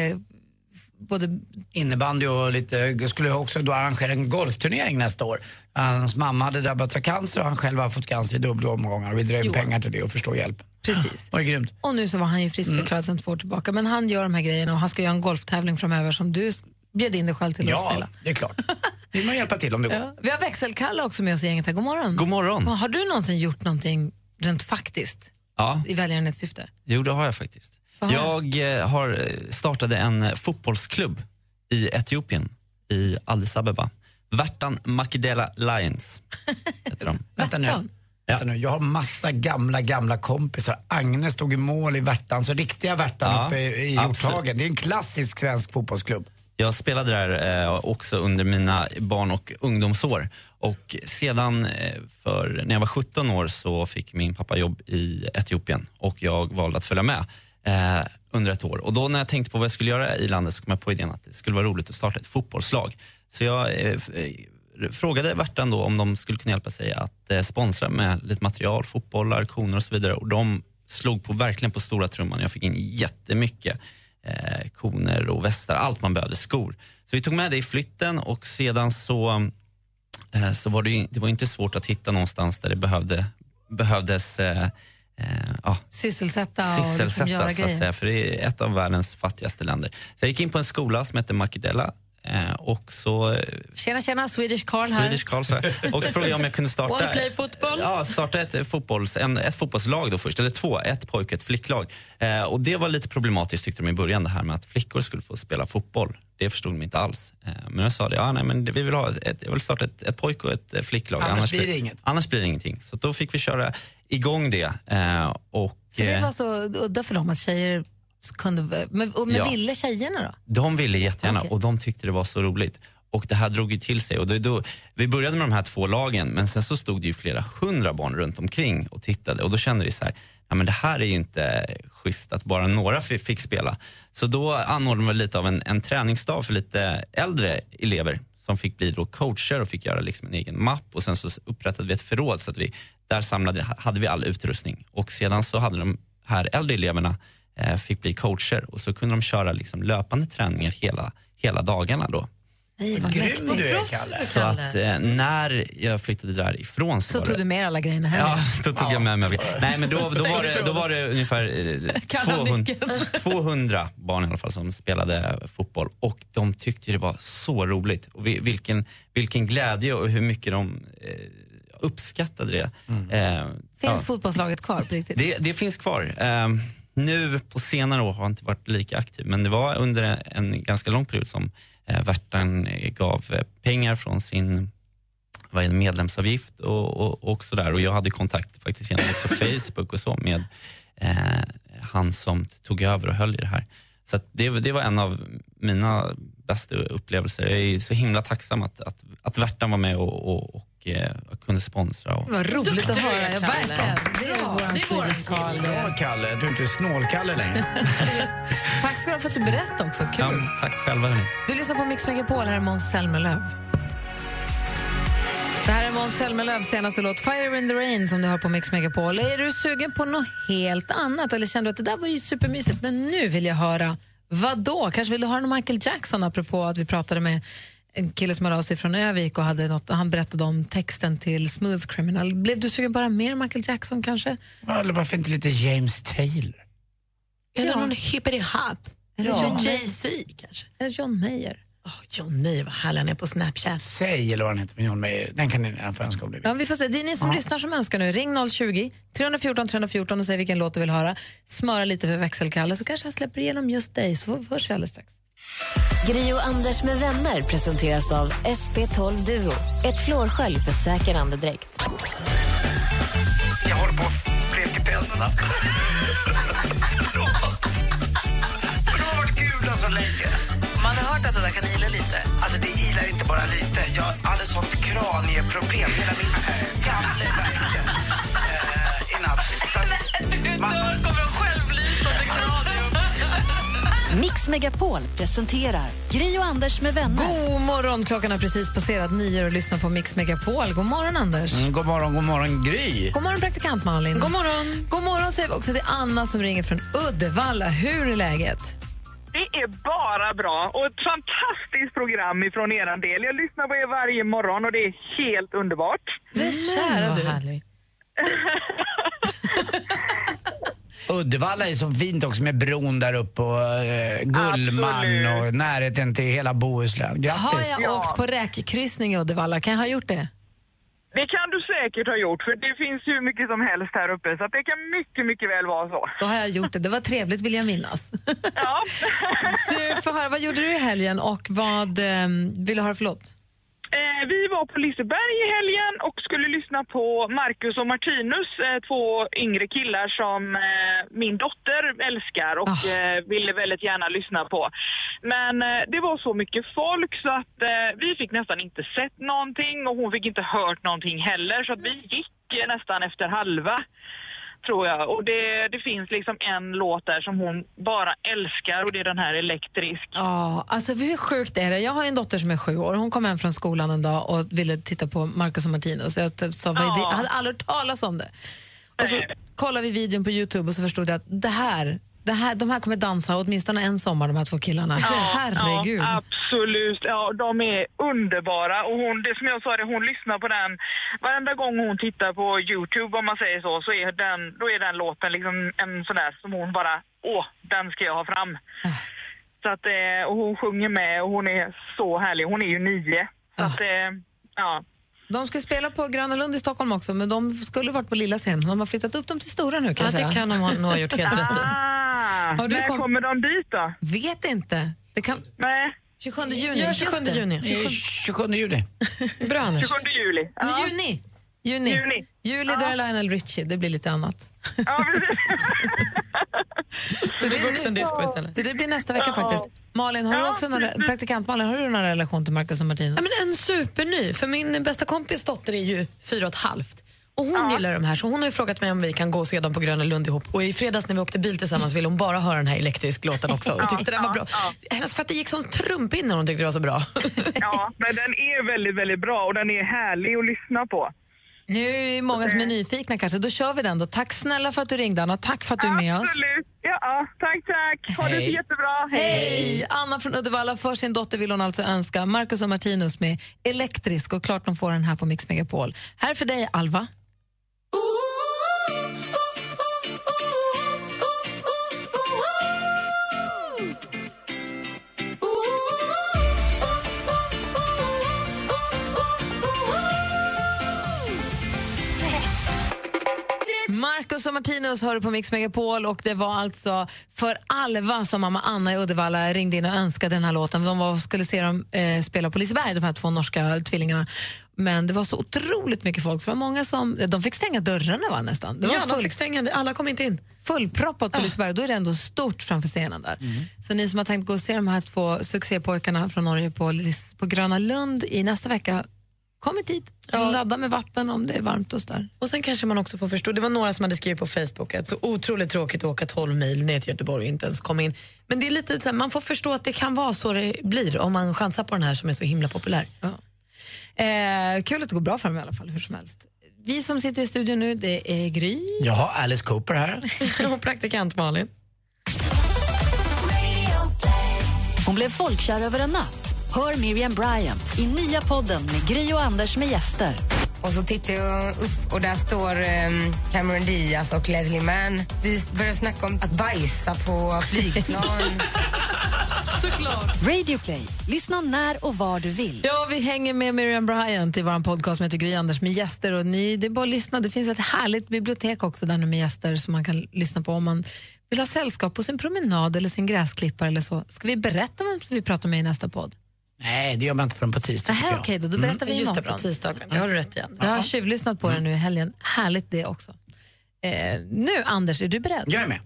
både Innebandy och lite, skulle också då arrangera en golfturnering nästa år. Hans mamma hade drabbats av cancer och han själv har fått cancer i dubbla omgångar vi drev Johan. pengar till det och förstå hjälp. Precis. Det var grymt. Och nu så var han ju friskförklarad sedan två år tillbaka. Men han gör de här grejerna och han ska göra en golftävling framöver som du bjöd in dig själv till att Ja, spela. det är klart. Vill man hjälpa till om det går. Ja. Vi har växelkalle också med oss i gänget här. God morgon. God morgon. Har du någonsin gjort någonting rent faktiskt Ja, i välgörenhetssyfte? jo det har jag faktiskt. Få höra. Jag eh, har eh, startade en eh, fotbollsklubb i Etiopien, i Addis Abeba. Värtan Makidela Lions heter de. Vänta nu. Nu. Jag har massa gamla, gamla kompisar. Agnes stod i mål i Värtan, så riktiga Värtan Ja, uppe i. Hjorthagen. Det är en klassisk svensk fotbollsklubb. Jag spelade där eh, också under mina barn och ungdomsår. Och sedan, eh, för, när jag var 17 år, så fick min pappa jobb i Etiopien och jag valde att följa med eh, under ett år. Och då när jag tänkte på vad jag skulle göra i landet så kom jag på idén att det skulle vara roligt att starta ett fotbollslag. Så jag eh, frågade Värtan då om de skulle kunna hjälpa sig att eh, sponsra med lite material, fotbollar, koner och så vidare. Och de slog på, verkligen på stora trumman. Jag fick in jättemycket eh, koner och västar, allt man behövde, skor. Så vi tog med det i flytten och sedan så, eh, så var det, ju, det var inte svårt att hitta någonstans där det behövde, behövdes eh, eh, ja, Sysselsätta och liksom sysselsätta göra så att grejer. säga, för det är ett av världens fattigaste länder. Så jag gick in på en skola som heter Makidela eh, och så eh, Tjena, tjena, Swedish Carl här. Swedish Carl, så. Och så frågade jag om jag kunde starta, Wanna play football? Ja, starta ett, fotbolls, en, ett fotbollslag då först, eller två, ett pojk och ett flicklag. Eh, och det var lite problematiskt tyckte de i början, det här med att flickor skulle få spela fotboll. Det förstod de inte alls. Eh, men jag sa det, ja, nej, men vi vill ha ett, jag vill starta ett, ett pojk och ett eh, flicklag. Annars blir det inget. Annars blir det ingenting. Så då fick vi köra igång det. Eh, och, För det var så udda för dem att tjejer kunde... Men, men Ja. ville tjejerna då? De ville jättegärna Okej. och de tyckte det var så roligt. Och det här drog ju till sig. Och då, då, vi började med de här två lagen men sen så stod det ju flera hundra barn runt omkring och tittade och då kände vi så här, ja, men det här är ju inte schysst att bara några fi- fick spela. Så då anordnade vi lite av en, en träningsdag för lite äldre elever som fick bli då coacher och fick göra liksom en egen mapp och sen så upprättade vi ett förråd så att vi, där samlade, hade vi all utrustning och sedan så hade de här äldre eleverna fick bli coacher och så kunde de köra liksom löpande träningar hela, hela dagarna då. Nej, vad grym du är, Kalle. Så att eh, när jag flyttade därifrån så, Så tog det, du med alla grejerna hem? Ja, då tog jag med mig. Nej, men då, då, var det, då var det ungefär eh, Kan ha 200, nyckeln. 200 barn i alla fall som spelade fotboll och de tyckte det var så roligt. Och vi- vilken, vilken glädje och hur mycket de eh, uppskattade det. Eh, Finns ja. fotbollslaget kvar på riktigt? Det, det finns kvar. Nu på senare år har jag inte varit lika aktiv men det var under en ganska lång period som eh, Värtan eh, gav eh, pengar från sin vad det, medlemsavgift och, och, och sådär. Och jag hade kontakt faktiskt genom också Facebook och så med eh, han som tog över och höll i det här. Så det, det var en av mina bästa upplevelser. Jag är så himla tacksam att, att, att Värtan var med och, och, och eh, kunde sponsra. Och, Vad roligt Duktig att höra. Ja, Kalle. verkligen. Det är Bra, våran Swedish Carl. Ja, Kalle, du är inte snålkalle längre. Tack ska du ha för att du berättade också. Kul. ja, tack själva hörni. Du lyssnar på Mix Megapol, här är Måns Zelmerlöw. Det här är Måns Zelmerlöws senaste låt Fire in the Rain som du hör på Mix Megapol. Är du sugen på något helt annat eller känner du att det där var ju supermysigt men nu vill jag höra vad då? Kanske vill du höra någon Michael Jackson apropå att vi pratade med en kille som hörde av sig från Övik och hade något, han berättade om texten till Smooth Criminal. Blev du sugen bara mer Michael Jackson kanske? Eller varför inte lite James Taylor? Eller någon hippity hop. Eller Ja. John, Jay-Z kanske. eller John Mayer. John Mayer, vad härlig han är på Snapchat. Säg eller vad han heter med John Mayer. Den kan ni redan få önska om. Ja, vi får se. Det är ni som Ja. lyssnar som önskar nu. Ring 020 314 314 och säg vilken låt du vill höra. Smöra lite för växelkalle så kanske han släpper igenom just dig. Så hörs vi alldeles strax. Gri och Anders med vänner presenteras av SP12 Duo. Ett flårskölj för säker andedräkt. Jag håller på att bleka tänderna. De har varit gula så länge. Man har hört att det där kan ila lite. Alltså det ilar inte bara lite. Jag hade sånt kranieproblem. Hela min skalle värkte eh, i natt. Att man- kommer. Mix Megapol presenterar Gri och Anders med vänner. God morgon! Klockan har precis passerat nio och lyssnar på Mix Megapol. God morgon, Anders. Mm, god morgon, god morgon Gry. God morgon, praktikant Malin. God morgon. God morgon säger vi också till Anna som ringer från Uddevalla. Hur är läget? Det är bara bra och ett fantastiskt program ifrån er del. Jag lyssnar på er varje morgon och det är helt underbart. Det kära du. Uddevalla är så fint också med bron där uppe och eh, Gullmarn Absolut. och närheten till hela Bohuslän. Grattis! Har jag åkt på räkkryssning i Uddevalla? Kan jag ha gjort det? Det kan du säkert ha gjort för det finns hur mycket som helst här uppe så att det kan mycket, mycket väl vara så. Då har jag gjort det. Det var trevligt vill jag minnas. Ja. Du, får höra, vad gjorde du i helgen och vad eh, vill du höra för låt? Eh, vi var på Liseberg i helgen och skulle lyssna på Marcus och Martinus, eh, två yngre killar som eh, min dotter älskar och eh, ville väldigt gärna lyssna på. Men eh, det var så mycket folk så att eh, vi fick nästan inte sett någonting och hon fick inte hört någonting heller så att vi gick nästan efter halva. Tror jag. Och det, det finns liksom en låt där som hon bara älskar och det är den här Elektrisk. Ja, alltså hur sjukt är det? Jag har en dotter som är sju år. Hon kom hem från skolan en dag och ville titta på Marcus och Martinus. Jag sa? Ja. Jag hade aldrig hört talas om det. Och så kollade vi videon på Youtube och så förstod jag att det här, det här, de här kommer dansa åtminstone en sommar, de här två killarna. Herregud. Ja, absolut. Ja, de är underbara. Och hon, det som jag sa, det, hon lyssnar på den varenda gång hon tittar på Youtube om man säger så, så är den, då är den låten liksom en sån där som hon bara, åh, den ska jag ha fram. Så att, eh, och hon sjunger med och hon är så härlig. Hon är ju nio. Så att, eh, ja. De ska spela på Gröna Lund i Stockholm också, men de skulle varit på lilla scen. De har flyttat upp dem till stora nu kan Ja, jag säga. det kan de ha- nog ha gjort helt rätt i. Ah, Har du när kom- kommer de dit då? Vet inte. Det kan... Nej. 27 juni. Ja, 27 just det. juni. 27 27 juli. Bra Anders. 27 juli. Ja. Juni. Juni. Juni. Juli då är Lionel Richie, det blir lite annat. Ja, precis. Så det, är Vuxendisco istället. Så det blir nästa vecka Ja. faktiskt. Malin, har du Ja, också någon, praktikant Malin, har du någon relation till Marcus och Martinus? Ja, men en superny, för min bästa kompis dotter är ju fyra och ett halvt. Och hon gillar de här, så hon har ju frågat mig om vi kan gå och se dem på Gröna Lund ihop. Och i fredags när vi åkte bil tillsammans ville hon bara höra den här elektrisk låten också och tyckte den var bra. Hennes fötter gick som trumpinnar hon tyckte det var så bra. Ja, men den är väldigt, väldigt bra och den är härlig att lyssna på. Nu är det många som är nyfikna kanske. Då kör vi den då. Tack snälla för att du ringde Anna. Tack för att du är med oss. Absolut. Ja, tack, tack. Ha det så Hej. jättebra. Hej! Anna från Uddevalla, för sin dotter vill hon alltså önska Marcus och Martinus med Elektrisk och klart de får den här på Mix Megapol. Här för dig Alva. Marcus och Martinus hör på Mix Megapol och det var alltså för Alva som mamma Anna i Uddevalla ringde in och önskade den här låten. De var, skulle se dem eh, spela på Liseberg, de här två norska tvillingarna. Men det var så otroligt mycket folk, så det var många som, de fick stänga dörrarna va, nästan. Det var ja, de fick stänga, alla kom inte in. fullproppat på Liseberg, då är det ändå stort framför scenen där. Så ni som har tänkt gå och se de här två succépojkarna från Norge på, på Gröna Lund i nästa vecka, kom i tid. Ladda med vatten om det är varmt och där. Och sen kanske man också får förstå, det var några som hade skrivit på Facebook att så otroligt tråkigt att åka 12 mil ner till Göteborg och inte ens komma in. Men det är lite så här, man får förstå att det kan vara så det blir om man chansar på den här som är så himla populär. Eh, kul att det går bra för dem i alla fall, hur som helst. Vi som sitter i studion nu, det är Gry. Jag har Alice Cooper här. och praktikant Malin. Hon blev folkkär över en natt. Hör Miriam Bryant i nya podden med Gry och Anders med gäster. Och så tittar jag upp och där står um, Cameron Diaz och Leslie Mann. Vi börjar snacka om att bajsa på flygplan. Såklart. Radio Play. Lyssna när och var du vill. Ja, vi hänger med Miriam Bryant i vår podcast som heter Gry Anders med gäster. Och ni, det är bara att lyssna. Det finns ett härligt bibliotek också där nu med gäster som man kan lyssna på om man vill ha sällskap på sin promenad eller sin gräsklippare eller så. Ska vi berätta vem som vi pratar med i nästa podd? Nej, det gör man inte förrän på tisdag. Jag. okej då, då berättar vi Just det, på tisdagen. Det har du rätt igen. Jag har tjuvlyssnat på den nu i helgen. Härligt det också. Eh, nu, Anders, är du beredd? Jag är med.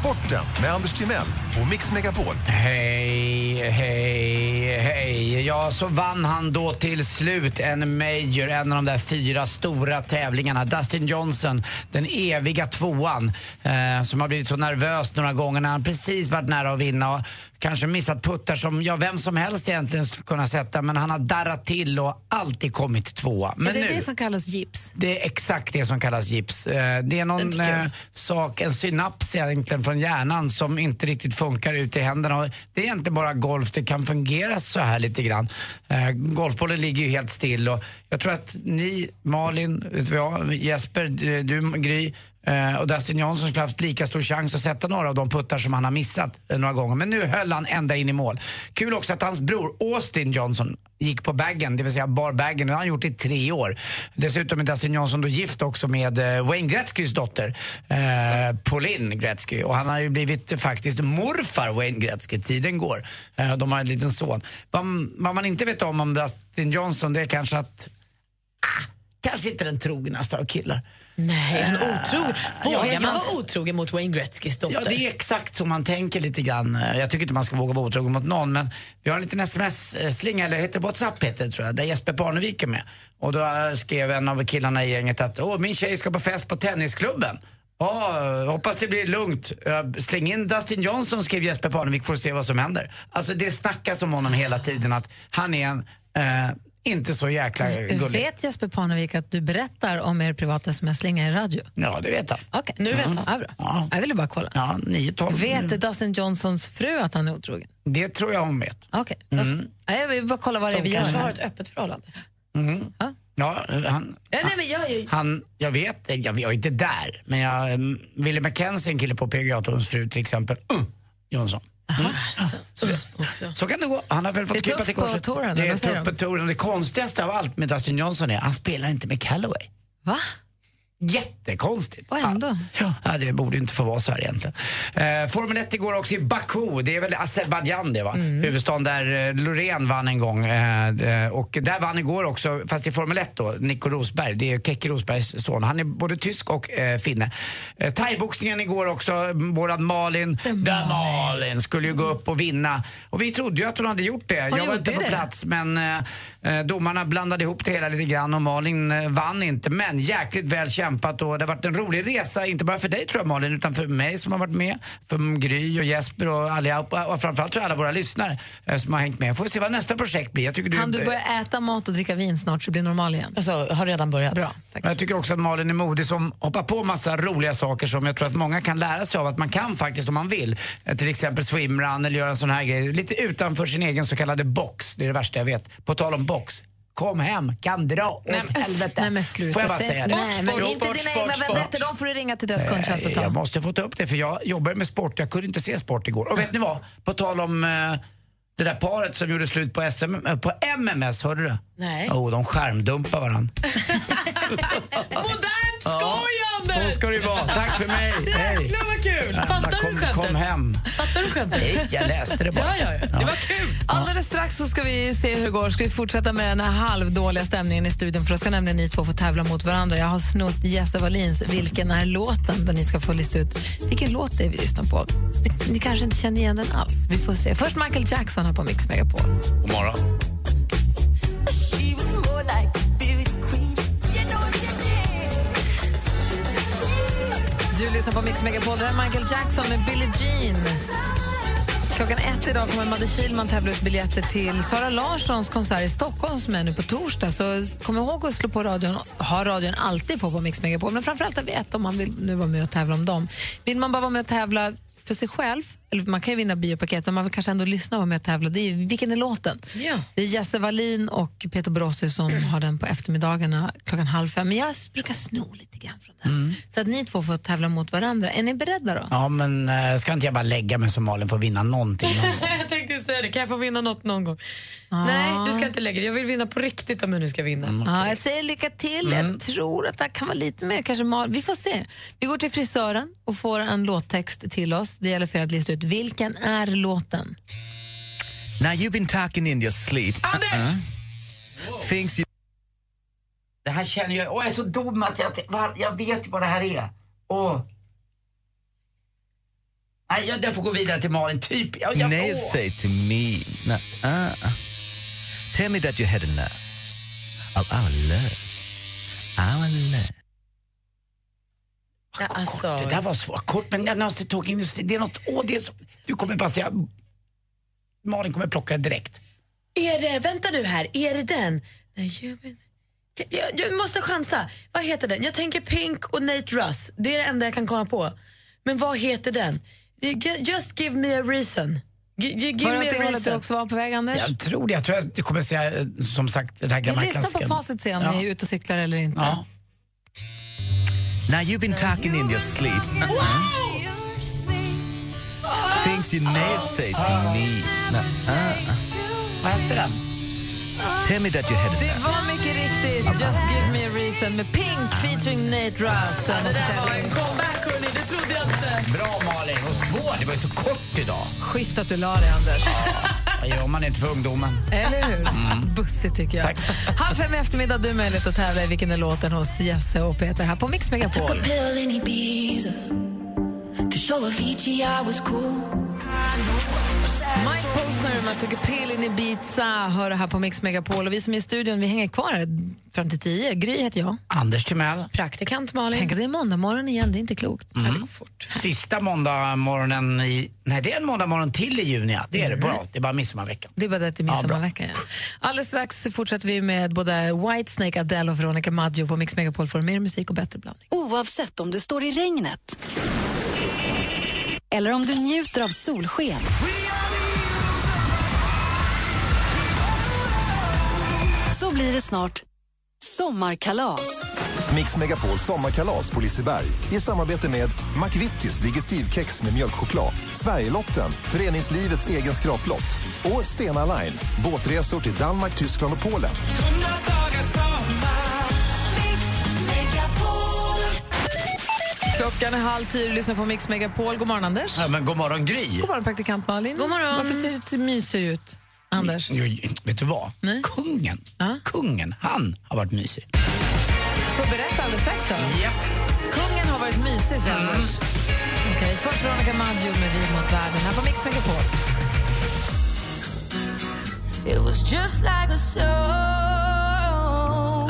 Sporten med Anders Timell och Mix Megapol. Hej, hej, hej. Ja, så vann han då till slut en Major, en av de där fyra stora tävlingarna. Dustin Johnson, den eviga tvåan, eh, som har blivit så nervös några gånger när han precis varit nära att vinna och kanske missat puttar som ja, vem som helst egentligen skulle kunna sätta, men han har darrat till och alltid kommit tvåa. Men är det nu, det som kallas gips? det är exakt det som kallas gips. Eh, Det är någon eh, sak, en synaps egentligen från hjärnan som inte riktigt funkar ut i händerna. Och det är inte bara golf det kan fungera så här lite grann. Eh, Golfbollen ligger ju helt still och jag tror att ni, Malin, vet jag, Jesper, du, Gry, och Dustin Johnson skulle haft lika stor chans att sätta några av de puttar som han har missat eh, några gånger. Men nu höll han ända in i mål. Kul också att hans bror Austin Johnson gick på baggen, det vill säga bar baggen. Det har han gjort i tre år. Dessutom är Dustin Johnson då gift också med eh, Wayne Gretzkys dotter, eh, Pauline Gretzky. Och han har ju blivit faktiskt morfar Wayne Gretzky. Tiden går. Eh, de har en liten son. Vad, vad man inte vet om om Dustin Johnson det är kanske att ah, kanske inte den trognaste av killar. Nej, en otrogen. Ja, Vågar det man vara otrogen mot Wayne Gretzkys dotter? Ja, det är exakt så man tänker lite grann. Jag tycker inte man ska våga vara otrogen mot någon, men vi har en liten sms-slinga, eller heter WhatsApp heter det tror jag, där Jesper Parnevik är med. Och då eh, skrev en av killarna i gänget att Åh, min tjej ska på fest på tennisklubben. Åh, hoppas det blir lugnt. Eh, Släng in Dustin Johnson, skrev Jesper Parnevik, att se vad som händer. Alltså det snackas om honom hela tiden, att han är en, eh, inte så jäkla gullig. Vet Jesper Parnevik att du berättar om er privata sms-slinga i radio? Ja, det vet han. Okej, nu vet han. Ja, bra. Jag ville bara kolla. Ja, 9-12. Vet Dustin Johnsons fru att han är otrogen? Det tror jag hon vet. Okej, Mm. ja, jag vill bara kolla vad det är De vi gör kanske har ett öppet förhållande. Mm. Ja, han, Ja, nej, men jag, jag, Han, jag vet, jag, jag är inte där, men jag, Wille McKenzie, en kille på PGA Tours fru till exempel, uh, Jonsson. Mm. Så, så, Så kan det gå. Han har väl fått tufft till korset. touren, Det är tufft på touren. Det konstigaste av allt med Dustin Johnson är han spelar inte med Callaway. Va? Jättekonstigt. Och ändå. Ja, det borde inte få vara så här egentligen. Eh, Formel 1 igår också i Baku. Det är väl Azerbajdzjan det va? Mm. Huvudstaden där eh, Loreen vann en gång. Eh, och där vann igår också, fast i Formel 1 då, Nico Rosberg. Det är Keke Rosbergs son. Han är både tysk och eh, finne. Eh, Thaiboxningen igår också. Våran Malin, där Malin skulle ju gå upp och vinna. Och vi trodde ju att hon hade gjort det. jag var inte på det. plats men eh, domarna blandade ihop det hela lite grann och Malin vann inte. Men jäkligt väl kämpat och det har varit en rolig resa, inte bara för dig tror jag Malin, utan för mig som har varit med, för Gry och Jesper och allihopa och framförallt för alla våra lyssnare eh, som har hängt med. Får vi se vad nästa projekt blir. Jag tycker Kan du, du börja äta mat och dricka vin snart så blir normal igen? Alltså, har redan börjat. Bra, tack. Jag tycker också att Malin är modig som hoppar på massa roliga saker som jag tror att många kan lära sig av att man kan faktiskt om man vill. Eh, Till exempel swimrun eller göra en sån här grej. Lite utanför sin egen så kallade box. Det är det värsta jag vet. På tal om box. Kom hem, kan dra åt helvete. Nej men sluta. Får jag bara Säg- säga det? Nej, men Sport, inte sport, dina sport, egna sport. vendettor, de får du ringa till deras kundtjänst och Eh, Jag ta. måste få ta upp det för jag jobbar med sport. Jag kunde inte se sport igår. Och vet ni vad? På tal om eh, det där paret som gjorde slut på, SM, eh, på MMS, hörde du? Nej. Oh, de skärmdumpar varandra. Ska det ju vara. Tack för mig. Hej. Jäklar vad kul! Fattar du kom, skämtet? kom hem. Fattar du skämtet? Nej, jag läste det bara. Ja, ja, ja. Det var kul. Alldeles strax så ska vi se hur det går. Ska vi fortsätta med den här halvdåliga stämningen i studion för då ska nämligen ni två få tävla mot varandra. Jag har snott Jesse Wallins Vilken är låten? där ni ska få lista ut vilken låt det är vi lyssnar på. Ni kanske inte känner igen den alls. Vi får se. Först Michael Jackson här på Mix Megapol. God morgon. Lyssnar på Mix Megapol. Det här är Michael Jackson med Billie Jean. Klockan ett idag kommer Madde Kihlman tävla ut biljetter till Sara Larssons konsert i Stockholm som är nu på torsdag. Så kom ihåg att slå på radion. Ha radion alltid på på Mix Megapol. Men framförallt allt vi ett om man vill nu vara med och tävla om dem. Vill man bara vara med och tävla för sig själv eller man kan ju vinna biopaket, men man vill kanske ändå lyssna och vara med och tävla. Det är ju, vilken är låten? Ja. Det är Jesse Wallin och Peter Borossi som har den på eftermiddagarna klockan halv fem. Men jag brukar sno lite grann från den. Så att ni två får tävla mot varandra. Är ni beredda då? Ja, men äh, ska inte jag bara lägga mig som Malin för att vinna någonting? någon gång? jag tänkte säga det, kan jag få vinna något någon gång? Nej, du ska inte lägga dig. Jag vill vinna på riktigt om jag nu ska vinna. Ja, jag säger lycka till. Jag tror att det kan vara lite mer kanske mal. Vi får se. Vi går till frisören och får en låttext till oss. Det gäller för att lista ut vilken är låten. Now you've been talking in your sleep. Anders! Things you... Det här känner jag, åh jag är så dum att jag, jag vet ju vad det här är. Åh. Nej, jag, jag får gå vidare till Malin, typ. Jag, jag, Nail åh. say to me, nah, uh, tell me that you had enough of our love. Our love. Ja, alltså, Det där var svårt. Kort, men jag måste ta in det är något, åh det är så, du kommer bara säga, Malin kommer plocka det direkt. är det, vänta nu här, är det den? Nej, Jag, jag måste chansa. Vad heter den? Jag tänker Pink och Nate Russ. Det är det enda jag kan komma på. Men vad heter den? Ju- Just give me a reason. G- give Var det åt det hållet du också var på väg, Anders? Jag tror det, jag tror du kommer säga, eh, som sagt, det här Vi gamla lyssnar på facit se om Ja. ni är ute och cyklar eller inte. Ja. Now you've been talking in your sleep. Uh-uh. Things you nail say to me. Vad hette den? Tell me that you had Det var mycket riktigt Just give me a reason med Pink featuring Nate Russ. Det där var en comeback hörni, det trodde jag inte. Bra Malin, och svår, det var ju så kort idag. Schysst att du la det, Anders. Vad gör man inte för ungdomen? Eller hur? Bussigt tycker jag. Halv fem i eftermiddag du möjlighet att tävla i Vilken är låten hos Jesse och Peter här på Mix Megapol. pill in Ibiza to show Avicii I was cool. Mike Postner med a pill in Ibiza hör det här på Mix Megapol. Och vi som är i studion vi hänger kvar här fram till tio. Gry heter jag. Anders Timell. Praktikant Malin. Tänk att det är måndag morgon igen, det är inte klokt. Mm. Sista måndag morgonen i... Nej, det är en måndag morgon till i juni. Ja. Det är det. Bra. Det är bara midsommarveckan. Det är bara det att det är midsommarveckan. Ja, Alldeles strax fortsätter vi med både Whitesnake, Adele och Veronica Maggio på Mix Megapol för mer musik och bättre blandning. Oavsett om du står i regnet eller om du njuter av solsken. Så blir det snart sommarkalas. Mix Megapol sommarkalas på Liseberg i samarbete med McVittys Digestivkex med mjölkchoklad, Sverigelotten, föreningslivets egen skraplott och Stena Line, båtresor till Danmark, Tyskland och Polen. Klockan är halv tio och lyssnar på Mix Megapol. God morgon, Anders. Ja, men god morgon Gry. God morgon, praktikant Malin. God morgon. Varför ser du så mysig ut, Anders? Jo, vet du vad? Kungen, kungen, han har varit mysig. Får jag berätta alldeles strax då? Kungen har varit mysig, Mm. Anders. Okej, först Veronica Maggio med Vi mot världen här på Mix Megapol. It was just like a song.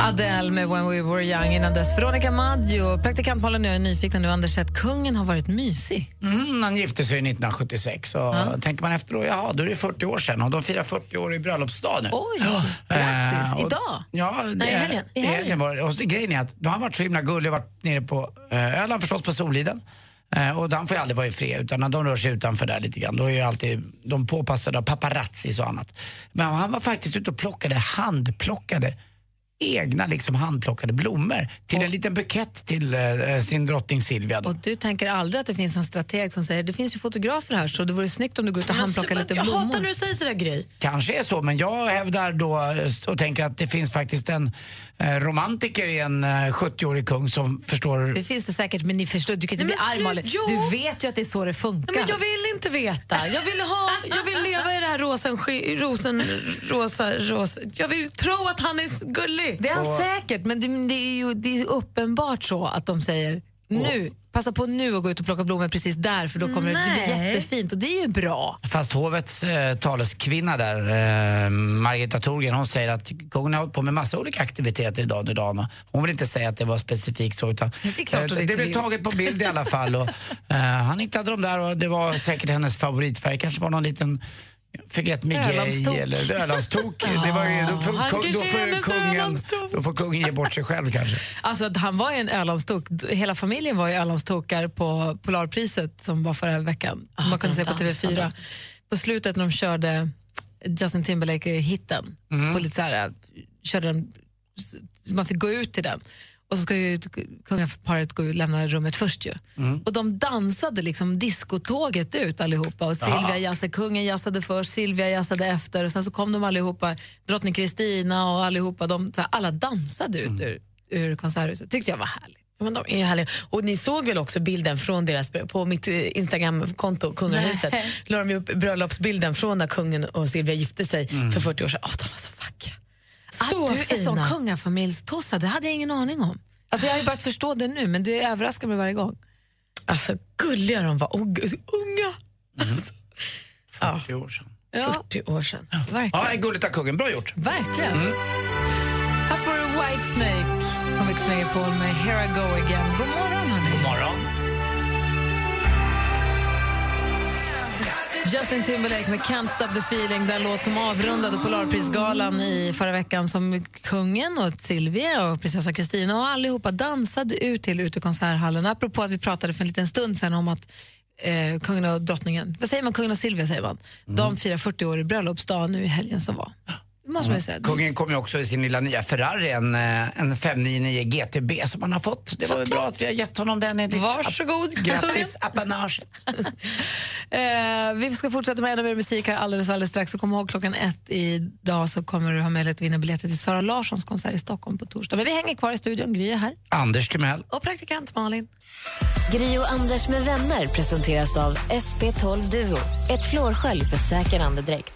Adele med When We Were Young innan dess. Veronica Maggio, praktikant Malin och jag är nyfikna nu. Anders, att kungen har varit mysig. Mm, han gifte sig 1976 och tänker man efter då, ja då är det 40 år sedan och de firar 40 år i bröllopsdag nu. Oj, Ja. grattis. Och- Idag? Ja, det, Nej, i helgen. I I helgen. var det. Och grejen är att då har han varit så himla gullig varit nere på eh, Öland förstås på Soliden. Eh, och han får ju aldrig vara i fred utan när de rör sig utanför där lite grann då är ju alltid de påpassade av paparazzis och annat. Men han var faktiskt ute och plockade handplockade egna liksom handplockade blommor till en liten bukett till eh, sin drottning Silvia. Då. Och du tänker aldrig att det finns en strateg som säger det finns ju fotografer här så det vore snyggt om du går ut och handplockar lite jag blommor. hatar när du säger sådär Gry. Kanske är så, men jag hävdar då eh, och tänker att det finns faktiskt en eh, romantiker i en eh, 70-årig kung som förstår... Det finns det säkert, men ni förstår, du kan inte Nej, bli arg. Du vet ju att det är så det funkar. Nej, men jag vill inte veta. Jag vill, ha, jag vill leva i det här rosen, rosen, rosa, rosa. Jag vill tro att han är gullig. Det är han säkert, men det, det är ju det är uppenbart så att de säger nu, passa på nu att gå ut och plocka blommor precis där för då kommer det, det bli Nej. jättefint och det är ju bra. Fast hovets eh, taleskvinna där, eh, Margareta Thorgren, hon säger att kungen har hållit på med massa olika aktiviteter idag under dagen. och Hon vill inte säga att det var specifikt så. Utan, Det är klart Eh, det inte blev taget på bild i alla fall. Och, eh, han hittade dem där och det var säkert hennes favoritfärg. kanske var någon liten Förget mig gay eller Ölandstok. Det var ju, då, får, kung- då, får kungen, då får kungen ge bort sig själv kanske. Alltså att han var en Ölandstok. Hela familjen var ju Ölandstokar på Polarpriset som var förra veckan. Man kunde se på TV4. dansen. På slutet när de körde Justin Timberlake-hitten. Mm. På lite så här, körde den, man fick gå ut till den. Och så ska ju kungaparet gå ut lämna rummet först ju. Mm. Och de dansade liksom diskotåget ut allihopa. Och Silvia jassade, kungen jassade först, Silvia jassade efter. Och sen så kom de allihopa, drottning Kristina och allihopa. De, så här, alla dansade ut ur, ur konserthuset. tyckte jag var härligt. Men de är härliga. Och ni såg väl också bilden från deras, på mitt eh, Instagramkonto, kungahuset, la de upp bröllopsbilden från när kungen och Silvia gifte sig Mm. för 40 år sedan. Åh, de var så vackra. Att du är sån fina. kungafamiljstossa, det hade jag ingen aning om. Alltså jag har ju börjat förstå det nu, men du överraskar mig varje gång. Alltså gulliga de var, och gu- så unga. 40 år sedan. 40 år sedan. Verkligen. Ja, gulligt av kungen. Bra gjort. Verkligen. Mm. Här får du Whitesnake på Mix Megapol med Here I Go Again. God morgon, hörni. God morgon. Justin Timberlake med Can't Stop the Feeling, den låt som avrundade Polarprisgalan i förra veckan som kungen och Silvia och prinsessa Kristina och allihopa dansade ut till ute i konserthallen. Apropå att vi pratade för en liten stund sen om att eh, kungen och drottningen, vad säger man, kungen och Silvia säger man, de firar 40 år i bröllopsdag nu i helgen som var. Måste man säga. Kungen kom ju också i sin lilla nya Ferrari, en, eh, en 599 GTB som han har fått. Det var väl bra att vi har gett honom den. Varsågod. Grattis apanaget. Eh, vi ska fortsätta med ännu mer musik här alldeles, alldeles strax. Så kom ihåg klockan ett idag så kommer du ha möjlighet att vinna biljetter till Sara Larssons konsert i Stockholm på torsdag. Men vi hänger kvar i studion, Gry är här. Anders Timell. Och praktikant Malin. Gri och Anders med vänner presenteras av SP12 Duo. Ett flårskölj för säker andedräkt.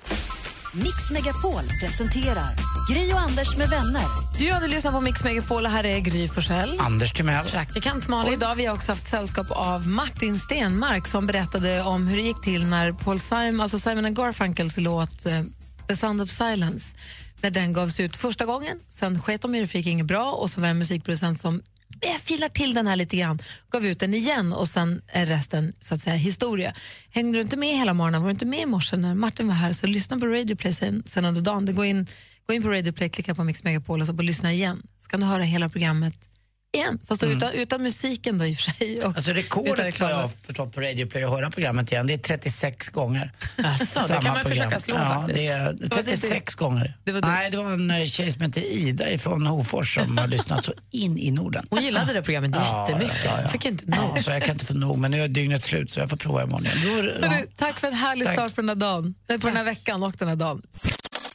Mix Megapol presenterar Gri och Anders med vänner. Du hade lyssnat på Mix Megapol och här är Gry Forssell. Anders Timell. Praktikant Malin. Och idag har vi också haft sällskap av Martin Stenmark som berättade om hur det gick till när Paul Simon, alltså Simon Garfunkels låt eh, The Sound of Silence när den gavs ut första gången. Sen sket de i det, fick inget bra och så var det en musikproducent som jag filar till den här lite grann, gav ut den igen och sen är resten så att säga historia. Hängde du inte med hela morgonen, var du inte med i morse när Martin var här så lyssna på Radio Play sen, sen under dagen. Det går in, gå in på Radio Play, klicka på Mix Megapol och så på lyssna igen. Så kan du höra hela programmet igen, fast då utan, utan musiken då i och för sig. Och Alltså rekordet vad jag har förstått på Radio Play att höra programmet igen, det är 36 gånger. Alltså, det kan man försöka slå ja, faktiskt. Det är Det var 36 gånger. Det var du. Nej, det var en eh, tjej som heter Ida från Hofors som har lyssnat så in i Norden. Hon gillade det programmet Ja, jättemycket. ja, ja. Fick inte nog. Ja, så jag kan inte få nog, men nu är dygnet slut så jag får prova imorgon igen. Då, det- ja. Tack för en härlig Tack. start på den här dagen, på den här veckan och den här dagen.